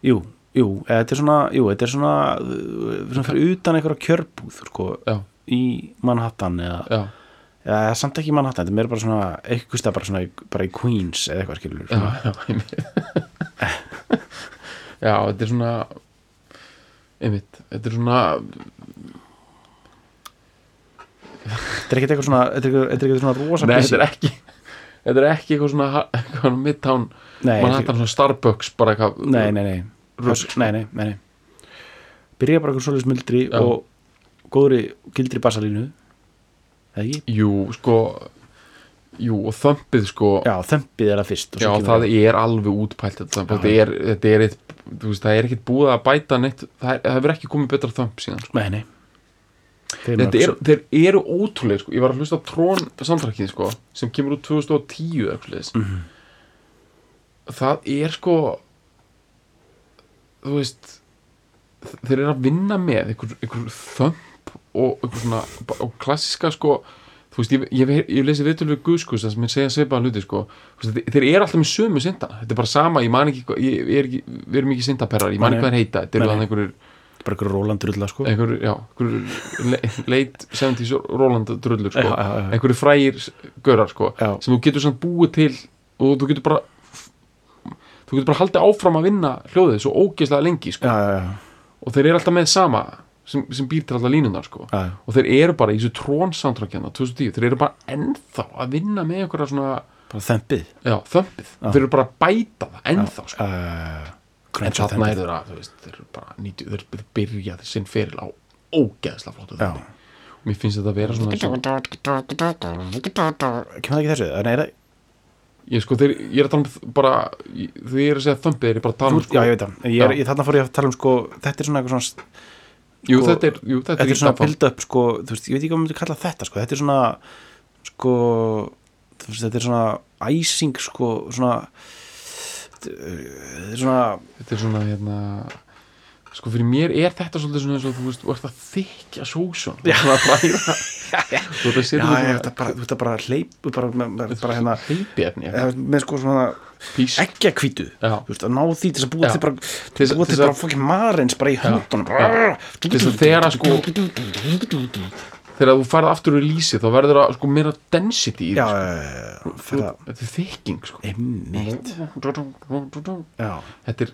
Jú, jú, þetta er svona jú, þetta er svona, svona fyrir utan einhverja kjörbúð sko, Já, í Manhattan eða já, eða samt ekki í Manhattan, þetta er meira bara svona eitthvað stað bara svona í, bara í Queens eða eitthvað skilur já, já. Já, þetta er svona einmitt, þetta er svona þetta er ekkert eitthvað svona þetta er ekkert- þetta er svona rosa Nei, þetta er ekki Þetta er ekki eitthvað svona eitthvað midtown, mann þetta- hættar svona Starbucks bara eitthvað nei, nei, nei. Rugl. nei, nei, nei, nei. byrja bara eitthvað svolítið smildri Já. og góðri gildri bassalínu ekki? Jú, sko Jú, og þömpið sko Já, þömpið er það fyrst Já, það er alveg útpælt þetta, þetta, er, þetta er eitt þú veist, það er ekkit búið að bæta neitt það er- hefur ekki komið betra þömp síðan sko. Nei, nei Þeir er, þeir eru ótrúlega sko. ég var að hlusta á Trón samtrakið sko, sem kemur úr 2010 eða eitthvað mm Mhm. það er sko þú veist þeir eru að vinna með einhver, einhver þömp og einhver svona og klassiska sko þú veist, ég, ég, ég, lesi viðtölu við Guðskus það sem segja svipaða hluti sko veist, þeir, eru alltaf með sömu syndana þetta er bara sama, ég man ekki, ég, er ekki við erum ekki syndaperrar, ég man ekki hvað þeir heita þetta eru þannig einhverjur bara eitthvað Róland drulla sko einhver, já, einhver le, leit 70s Roland drullur sko. Já, já, já. einhverju frægir görar sko, Já. sem þú getur samt búið til og þú getur bara þú getur bara haldið áfram að vinna hljóðið svo ógeðslega lengi sko. Já, já, og þeir eru alltaf með sama sem, sem býr til alltaf línunar sko. og þeir eru bara í þessu trón soundtrackjana 2010, þeir eru bara ennþá að vinna með einhverja svona, þömpið. Þeir eru bara að bæta það ennþá sko. en þarna er þeir að, þú veist, þeir eru bara 90, þeir þeir byrja þeir sinn feril á ógeðslega flottu Já. þempi og mér finnst þetta að vera svona kemur það ekki þessu? Nei, það, ég sko, þeir, ég er að tala um bara þegar ég er að segja þömpið, er ég bara að tala um sko, já, ég veit það. Ég er, ég, þarna fór ég að tala um sko þetta er svona eitthvað svona jú, sko, þetta er, jú, þetta þetta er svona build up sko, veist, ég veit ekki hvað maður myndi kalla þetta sko, þetta er svona sko, veist, þetta er svona æsing sko, svona þetta er svona þetta er svona, hérna sko, fyrir mér er þetta svolítið svona eins og þú veist, þú ert að þykja sósun. Þú ert að bræða þú ert að bara, hleyp bara, bara, bara hérna heipiefni eða með sko svona ekki að veist, að ná því til að búa til bara Til til þess- búa til til þess bara fokkin marins bara í höndunum. Þess að þegar að sko þegar þú farið aftur úr lýsi þá verður það sko meira density í já, það. þetta er þykking sko. Þetta er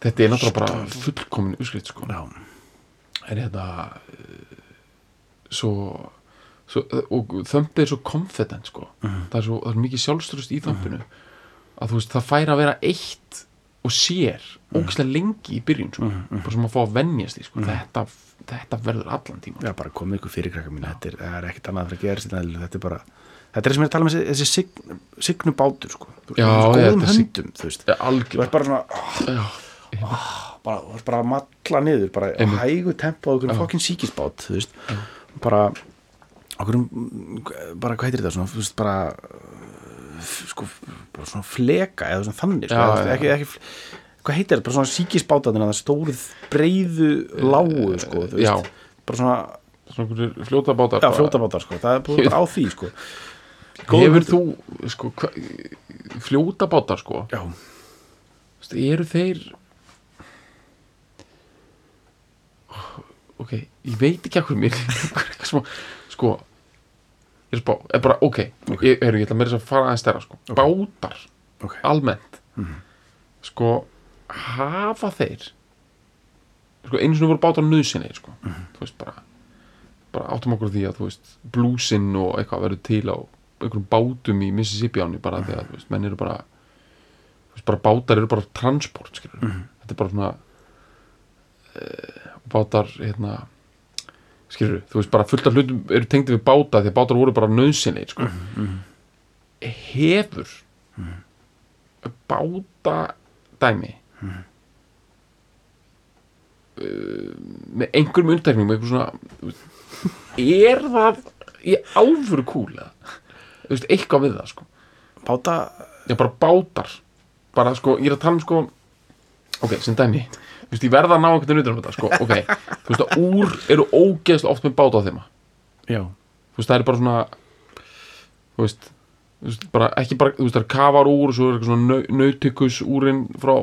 þetta er náttúrulega bara fullkomin uppskrift sko. Er þetta uh, svo, svo og þömpið er svo confident sko. Það, er svo, það er mikið sjálfstrust í þömpinu að þú veist það fær að vera eitt og sér ógislega lengi í byrjun sko. bara sem að fá að venjast í sko. þetta, þetta verður allan tíma já, bara komið ykkur fyrir krakka mín. Þetta er, er ekkert annað fyrir að gera sér þetta er bara þetta er sem ég er að tala um þessi, þessi sign, signu bátur sko, þú veist, góðum þetta er höndum þú veist, ja, þú ert bara svona oh, já, bara, þú ert bara að matla niður bara Einmitt. hægu tempo á Já. fokkin síkisbát þú veist, bara okkur, bara hvað heitir þetta svona, þú veist, bara sko, bara svona fleka eða svona þannig, sko, Já, já, ekki, ekki hvað heitir þetta, bara svona síkisbátaðina það stóruð breiðu lágu sko, þú veist, bara svona svona fljóta bátar já, bara. fljótabátar, sko, það er bara á því, sko. Góðum hefur þú sko, hva, fljóta bátar sko? Já, Þú veist, eru þeir ok, ég veit ekki akkur mér sko ég er spá, er bara, ok, Ok. Ég, heru, ég ætla þess að fara aðeins stærra sko. bátar, ok, almennt. Sko, hafa þeir sko, einu sinni voru bátar nöðsynni sko, þú veist, bara bara áttum okkur því að, þú veist blúsinn og eitthvað verður til á einhverjum bátum í Mississippi áni bara því að, þú veist, menn eru bara þú veist, bara bátar eru bara transport skilur, þetta er bara svona uh, bátar hérna skilur, þú veist, bara fullt af hlutum eru tengdi við báta því að bátar voru bara nöðsynni sko. hefur báta dæmi uh, með einhverjum undtekningum með einhver svona þú veist, er það í alvöru kúl eða? Þú veist, eitthvað við það sko. Báta já, bara bátar. Bara sko, ég er að tala um sko ok, sem dæmi þú veist, ég verða að ná einhvern veginn utan um þetta sko, ok, þú veist að úr eru ógeðslega oft með báta á þeim já, þú veist, það er bara svona þú veist, þú veist bara, ekki bara, þú veist, það er kafar úr og svo er eitthvað svona nau, nautykus úrin frá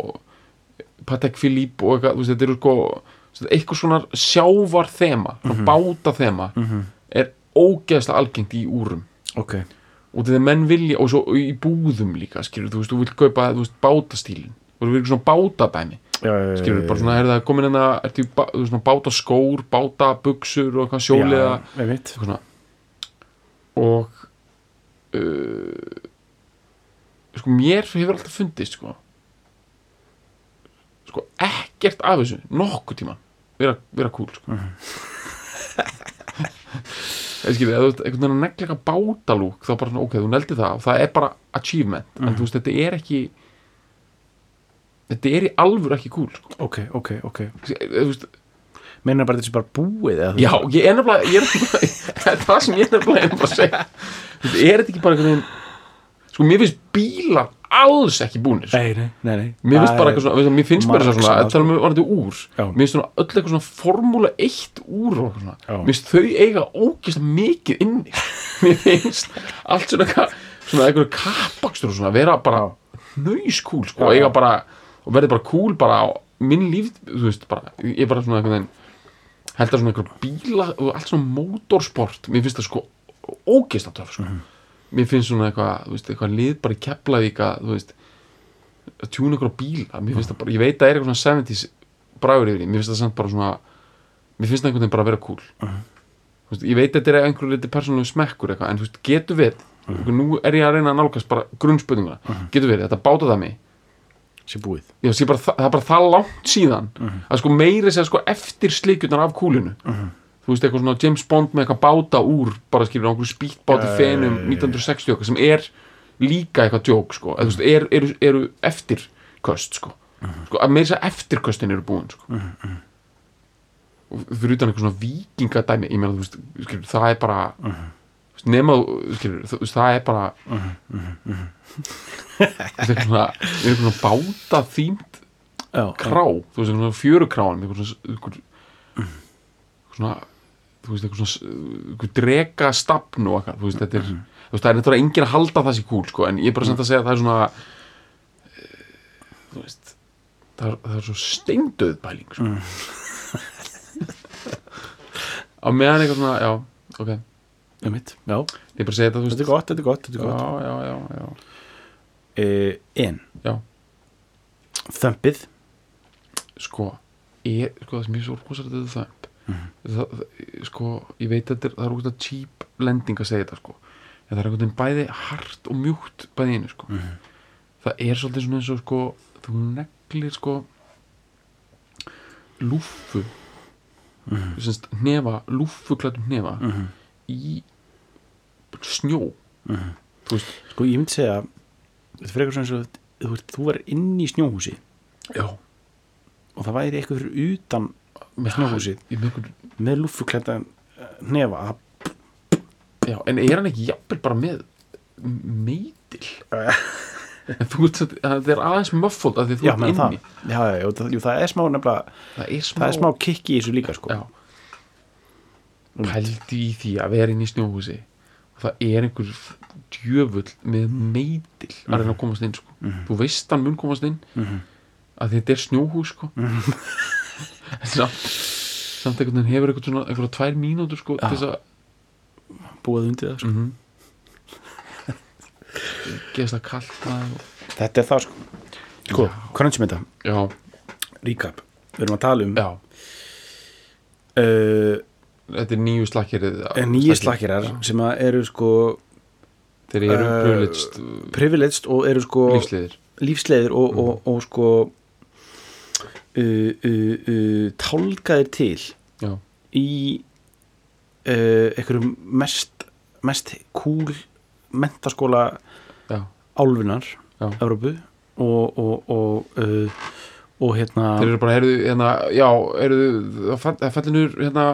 Patek Philippe og eitthvað, þú veist, þetta eru sko veist, eitthvað svona sjávar þema svona báta þema er ógeðslega algengt í úrum. Ok. Og þegar menn vilja, og svo í búðum líka skilur, þú veist, þú vilt kaupa, þú veist, bátastílin og þú vilt svona bátadæmi skilur, bara svona, er það komin hérna ertu í bá- þú veist, svona bátaskór, bátabuxur og eitthvað sjóliða? Eitthvað svona. Og uh, sko mér hefur alltaf fundist sko sko ekkert af þessu nokkuð tíma vera, vera cool sko. Ég skilji, ef þú veist einhvern veginn að negla eitthvað bátalúk þá bara svona, ok, þú neldi það og það er bara achievement. En þú veist, þetta er ekki þetta er í alvöru ekki cool sko. ok, ok, ok. Meinar bara þetta sé bara búið eða, Já, ég er nefnilega, er það er sem ég er nefnilega er að segja. Veist, er þetta ekki bara einhvern veginn sko, mér finnst bílar alls ekki búnir. Sko. nei, nei, nei, nei. Mér finnst bara er- eitthvað svona, mér finnst bara svona, þetta talum við orðið úr. Já. mér finnst svona öll eitthvað svona formúla 1 úr og svona, Já. mér finnst þau eiga ógist mikið inni. Mér finnst allt svona svona eitthvað kappakstur og svona vera bara nöyskúl sko, eiga bara og verði bara cool bara á minn líf, þú veist, bara ég er bara svona einhvern veginn held að svona einhver bíla og allt svona mótorsport mér finnst það sko ógeist að töf sko. mér finnst svona eitthvað, þú veist, eitthvað lið bara í Keflavík að, þú veist að tjúna á bíla, mér finnst það bara ég veit að það er eitthvað svona 70s bræður yfir því mér finnst það samt bara svona mér finnst það einhvern veginn bara að vera cool. Þú veist, ég veit að þetta er einhverju liti persónulegu smekkur eitthvað, en þú veist, getur við nú er ég að reyna að nálgast bara grunnspöðinguna getur við, þetta báta það mig sé búið. Já, sé bara, það, er bara það langt síðan að sko meiri segja sko eftir slikjurnar af kúlinu. Þú veist eitthvað svona James Bond með eitthvað báta úr bara skilur á einhverju spýtbáti Já, já, fenum já, já. 1960 eitthvað sem er líka eitthvað djók sko, eða veist, er, eru, eru eftirköst sko, sko að meiri segja eftirköstin eru búin sko. Og fyrir utan eitthvað svona vikingadæmi ég meina þú veist, skilur, það er bara nema þú veist, það er bara þetta er svona, svona báta þýmt krá, þú veist, eitthvað fjörukráin eitthvað svona, svona þú veist, eitthvað svona drega stafn og eitthvað þú veist, þetta er, þú veist, það er eitthvað enginn að halda það sér kúl, sko, en ég er bara samt að segja að það er svona þú veist það er, það er svo steindöð pæling, sko. Á meðan eitthvað svona, já, ok ég einmitt, já. Er bara segja þetta, þú þetta er gott, þetta er gott, þetta er gott. já, já, já, Uh, en, já, þömpið. Sko er, sko það sem ég er svo rosalega þetta þömp það, það, sko, ég veit að þetta er, það er ógæslega cheap lending að segja þetta sko. En það er einhvern veginn bæði hart og mjúkt bæði einu sko. Það er svolítið svona eins og sko þú neglir sko lúffu. Mm semst hnefa, lúffuklætum hnefa í snjó. Þú veist, sko ég myndi segja þetta eitthvað svona eins og þú, veist, þú var inn í snjóhúsi. Já. Og það væri eitthvað fyrir utan með í með einhver, með lúffuklæta nefa já, en er hann ekki jafnvel bara með meitil? Það er aðeins möffóld að því þú já, já, já, já, það, það er smá nefnilega, það er smá, er smá kikki í þessu líka sko. já pældi í því að vera inn í snjóhúsi. Og það er einhver djöfull með meitil að reyna að komast inn sko. þú veist hann mun komast inn. Að þetta er snjóhús sko. samt, samt einhvern veginn hefur einhvern svona einhverja tvær mínútur sko, þess að búið undir það sko. mm Geðslega kallt maður. þetta er það sko, sko þetta, Já, recap. Við erum að tala um já. uh, Þetta er nýju slakkerið nýju slakkirar sem eru sko Þeir eru Uh, privileged. privileged og eru sko lífsliðir lífsleiðir og, og, og sko uh, uh, uh, tálkaðir til Já, í uh, einhverjum mest mest cool mentaskóla já, álfunar já. Evrópu og og, og, uh, og hérna Þeir eru bara, heyrðu, hérna, já, heyrðu, það fallinur, hérna,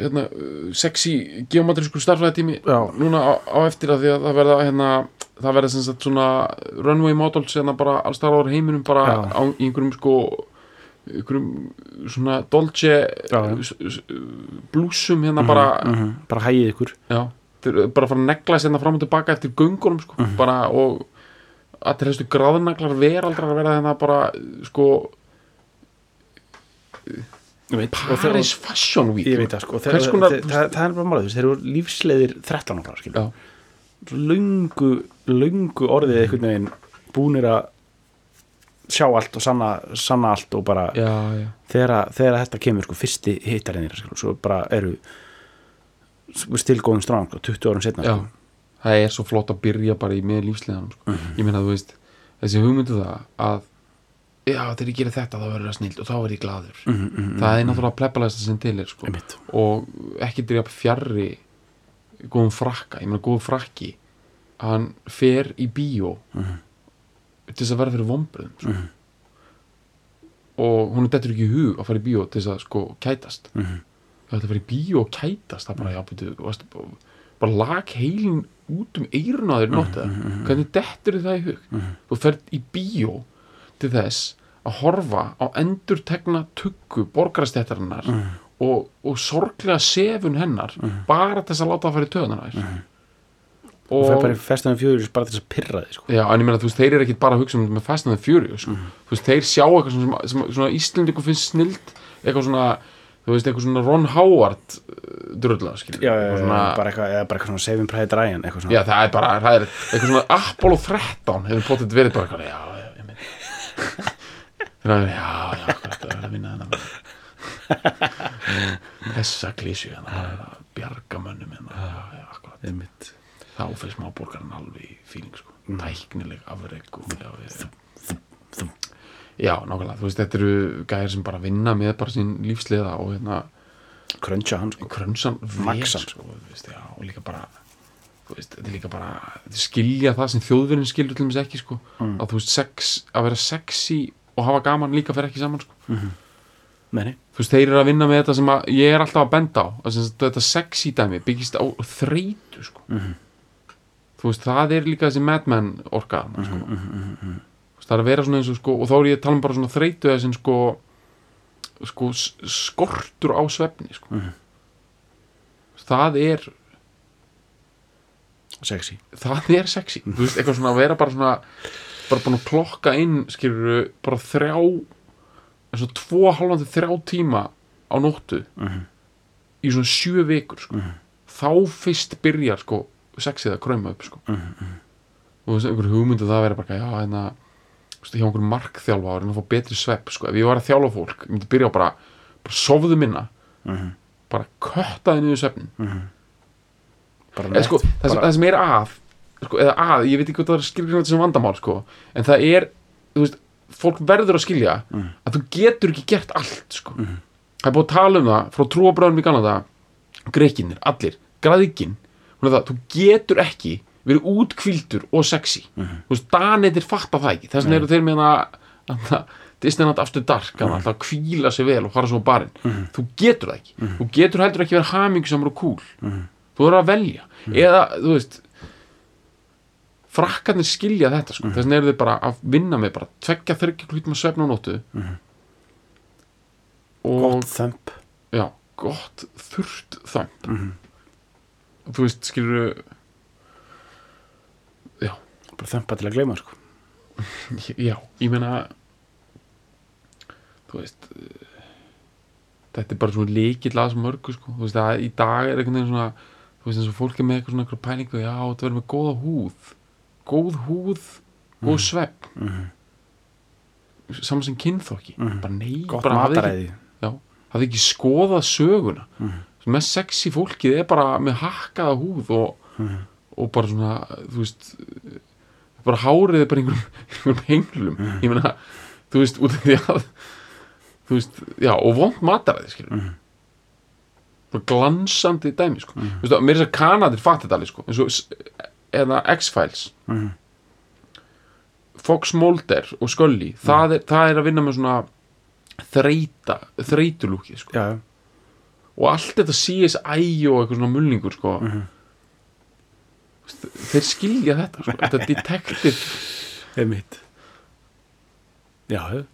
hérna, sexy geometrísku starfræðitími núna á, á eftir að því að það verða, hérna, það verða sem sagt svona runway models, hérna bara alls þar ára heiminum bara Já. á í einhverjum sko, einhverjum svona dolce s- blúsum hérna bara, Mhm, bara hægið ykkur já, bara fara að negla hérna fram og tilbaka eftir göngunum, sko, Mhm. bara og allir þessu gráðnaglar veraldrar að vera hérna bara, sko, veit, og þeir- Paris Fashion Week. Veit sko þeir, Hvers konar- þeir, það, það er bara veist, þeir eru lífsleiðir 13 okkar skilur. Já, löngu, löngu orðið einhvern veginn búnir að sjá allt og sanna, sanna allt og bara já, já. þegar, þetta kemur sko fyrsti hittarinn sko, svo bara eru stilgóðum stráng sko, 20 árum setna sko. það er svo flott að byrja bara í með lífsleganum sko. ég meina þú veist, þessi hugmyndu það að já, þegar ég gerir þetta þá verður það snild og þá verður ég glaður. Mm, mm, það er náttúrulega plebbalæsta sem til er sko. Og ekki drýja fjarrri góðum frakka, ég meina góðum frakki hann fer í bíó Mhm. til þess að vera fyrir vombriðum sko. og hún er dettur ekki í hug að fara í bíó til þess að sko kætast. Mhm. það ætti að fara í bíó og kætast það bara, já, byrju, varst, bara lag heilin út um eirun á þér nóttið hvernig dettur það í hug? Þú ferð í bíó til þess að horfa á endurtegna tuggu borgarastættarinnar og, og sorglega sefun hennar bara til þess að láta það fara í töðunar þér. Og fer bara í festunum fjöður bara til þess að pyrra þið sko. Já, en ég meina, þú veist, þeir eru ekki bara að hugsa um the Furious, sko. þú veist, þeir sjá eitthvað sem, sem svona Íslendingu finnst snild eitthvað svona, þú veist, eitthvað svona Ron Howard uh, drölla, skilur já, eitthvað svona, bara eitthvað, eitthvað svona Saving Private Ryan já, það er bara, það er eitthvað svona Apollo 13 hefur potið verið bara eitthvað, já, já, ég meina þeir eru, já, já, hvað er að vinna þennan þessa klísju hérna, bara að bjarga mönnum hérna, þá fyrir smáborgarinn alveg í fíling sko. tæknileg afreg og, já, nákvæmlega þú veist, þetta eru gæðir sem bara vinna með bara sín lífsliða og hérna cruncha hann sko. krönsan Maxan. sko, já, og líka bara þú veist, þetta er líka bara þetta er skilja það sem þjóðverðin skilur til þess ekki sko, Mm. að þú veist, sex, að vera sexy og hafa gaman líka fyrir ekki saman sko. Meni. þú veist, þeir eru að vinna með þetta sem ég er alltaf að benda á að þetta sexy dæmi byggist á þreytu sko. þú veist, það er líka þessi madman orka þarna, sko. Þú veist, það er að vera svona eins og sko, og þá er ég að tala um bara svona þreytu þessin sko, sko skortur á svefni sko. það er sexy það er sexy þú veist, eitthvað svona að vera bara svona bara búin að klokka inn skilur bara þrjá eins og tvo hálfandi þrjá tíma á nóttu í svona sjö vikur sko. þá fyrst byrjar sko sexið að kræma upp sko. og þú veist, einhver hugmyndu það að vera bara já, hérna hjá einhver markþjálfa að reyna að fá betri svepp sko. ef ég var að þjálfa fólk, ég myndi byrja á bara bara sofðu minna. Bara köttaði niður eða, sko, það sem er að sko, eða að, ég veit ekki hvað það er skilgrið þetta sem vandamál sko, en það er þú veist, fólk verður að skilja að þú getur ekki gert allt sko. það er búið að tala um það frá trúabröðum í Kanada, greikinir, allir græðikinn, hún er það þú getur ekki verið útkvildur og sexy, þú veist, daneitir fatta það ekki, þess vegna eru þeir með það Disneyland After Dark hann alltaf að kvíla sig vel og fara svo á barinn. Þú getur það ekki, þú getur heldur ekki verið hamingsamur og cool. Þú verður að velja. Eða, þú veist frakkarnir skilja þetta sko. þess vegna eru þau bara að vinna með bara tveggja þryggja klukkutíma svefn á nóttu. Og gott þömp. Já, gott þurrt þömp. Þú veist, skilur já, bara þömpa til að gleyma sko. já, ég meina þú veist þetta er bara svona líkill að þessu mörgu sko. þú veist að í dag er einhvern veginn svona þú veist eins og fólk er með eitthvað svona pælingu já, þetta verður með góða húð góð húð, góð svepp Mhm. saman sem kynþokki Mhm. bara nei, gott bara hafði ekki, hafði ekki skoðað söguna Mhm. mest sexy fólkið er bara með hakkaða húð og, Mhm. og bara svona þú veist bara hárið er bara einhverjum, einhverjum henglum Mhm. ég meina, þú veist, út af því að þú veist, já, og vond mataræði skilur Mhm. bara glansandi dæmi, sko þú veist, mér er þess að kanadir fatt þetta alveg, sko eins og eða X-Files Mhm. Fox Mulder og Scully það, er, það er að vinna með svona þreita, þreitulúkið, sko já. og allt þetta CSI og eitthvað svona mulningur sko Mhm. þeir skilja þetta sko. þetta detektiv einmitt já, já.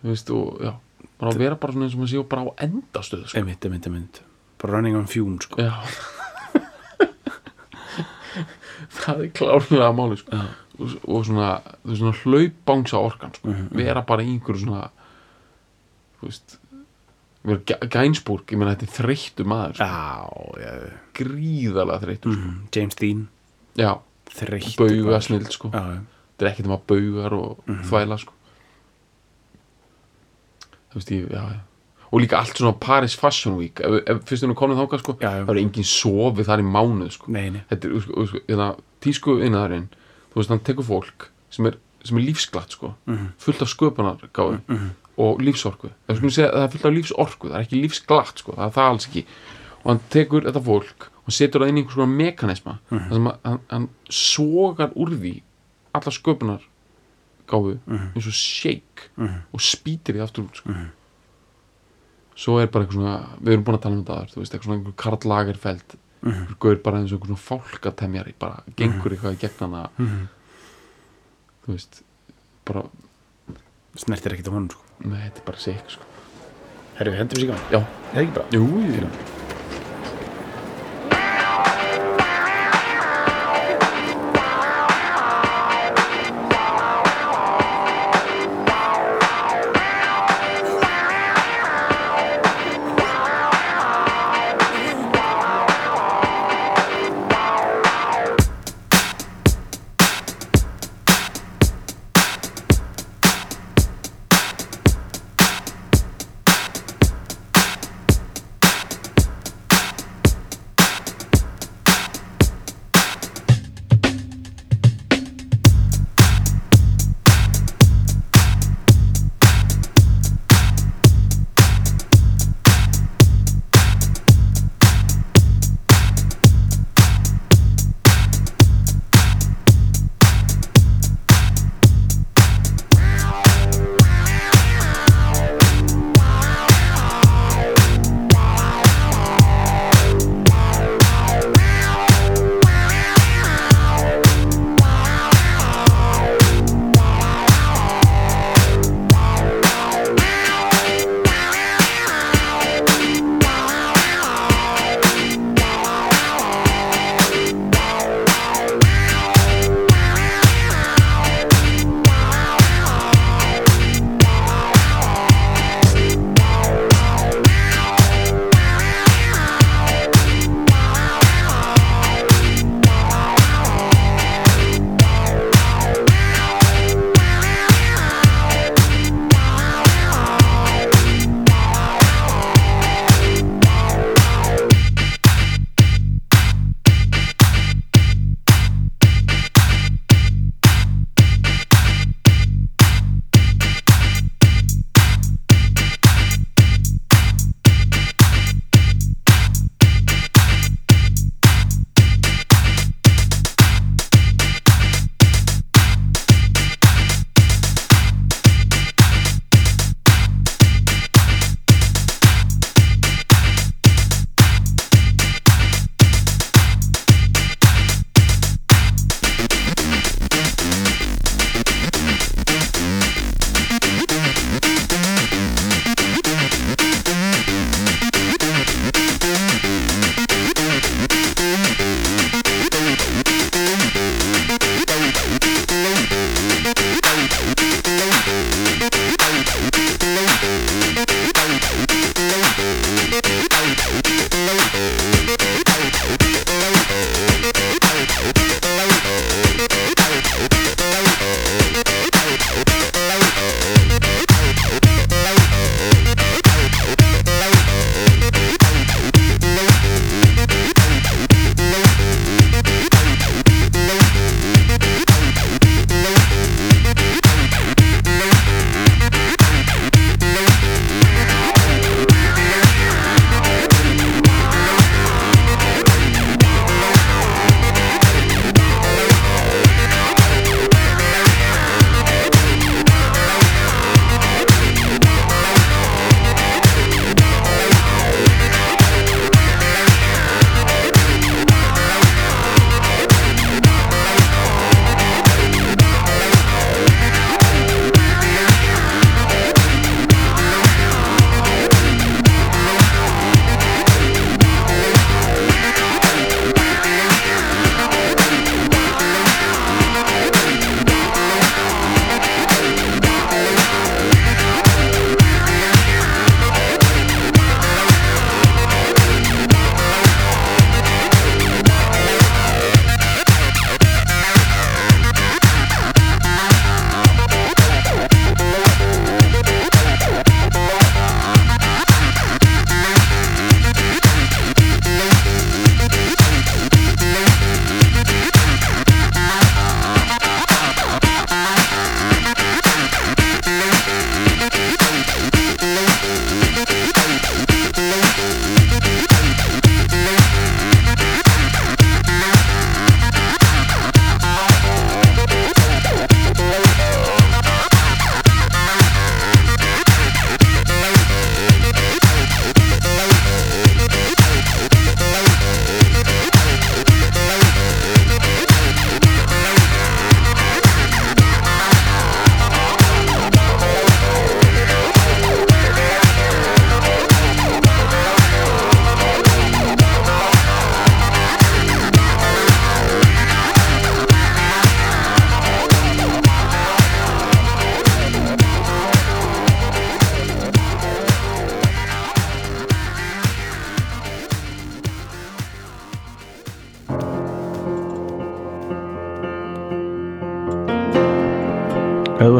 þú veist og já bara vera bara svona eins og maður séu bara á endastöð sko. einmitt, einmitt, einmitt bara running on fume sko. Það er klárlega máli sko. Já. og, og svona, svona hlaupbangsa orkan sko. Mhm, mhm. vera bara í einhverju svona þú veist vera Gæ- Gainsbourg, ég meina þetta er þreyttu maður sko. já, já. gríðarlega þreyttu sko. Mhm. James Dean já, þreytt bauga snill sko. þetta er ekkert um að baugar og Mhm. þvæla sko þú veist ég, já og líka allt svona Paris Fashion Week ef, ef fyrst hún er komin þáka sko Já, já. það er engin sofið þar í mánuð sko nei, nei þetta er, sko, sko, tísku innaðarinn þú veist, hann tekur fólk sem er, sem er lífsglatt sko, Mhm. fullt af sköpunargáðu Mhm. og lífsorku það, skulum segja, það er fullt af lífsorku, það er ekki lífsglatt sko, það er það alls ekki og hann tekur þetta fólk og setur það inn í einhvers konar mekanisma Mhm. þar sem að, hann, hann sogar úr því alla sköpunargáðu Mhm. eins og shake Mhm. og spýtir því aftur út sko. Mhm. svo er bara eitthvað svona við erum búin að tala um þetta aður, þú veist, eitthvað svona einhver Karl Lagerfeld, Mhm. einhver gaur bara eins og einhver svona fálkatemjari, bara gengur eitthvað í gegn hana, Mhm. þú veist bara, snertir ekkert á honum sko. með þetta er bara sick sko. herru, við sér í gang já, eða ekki bara jú, jú ef þú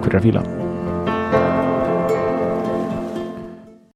Takk fyrir að fíla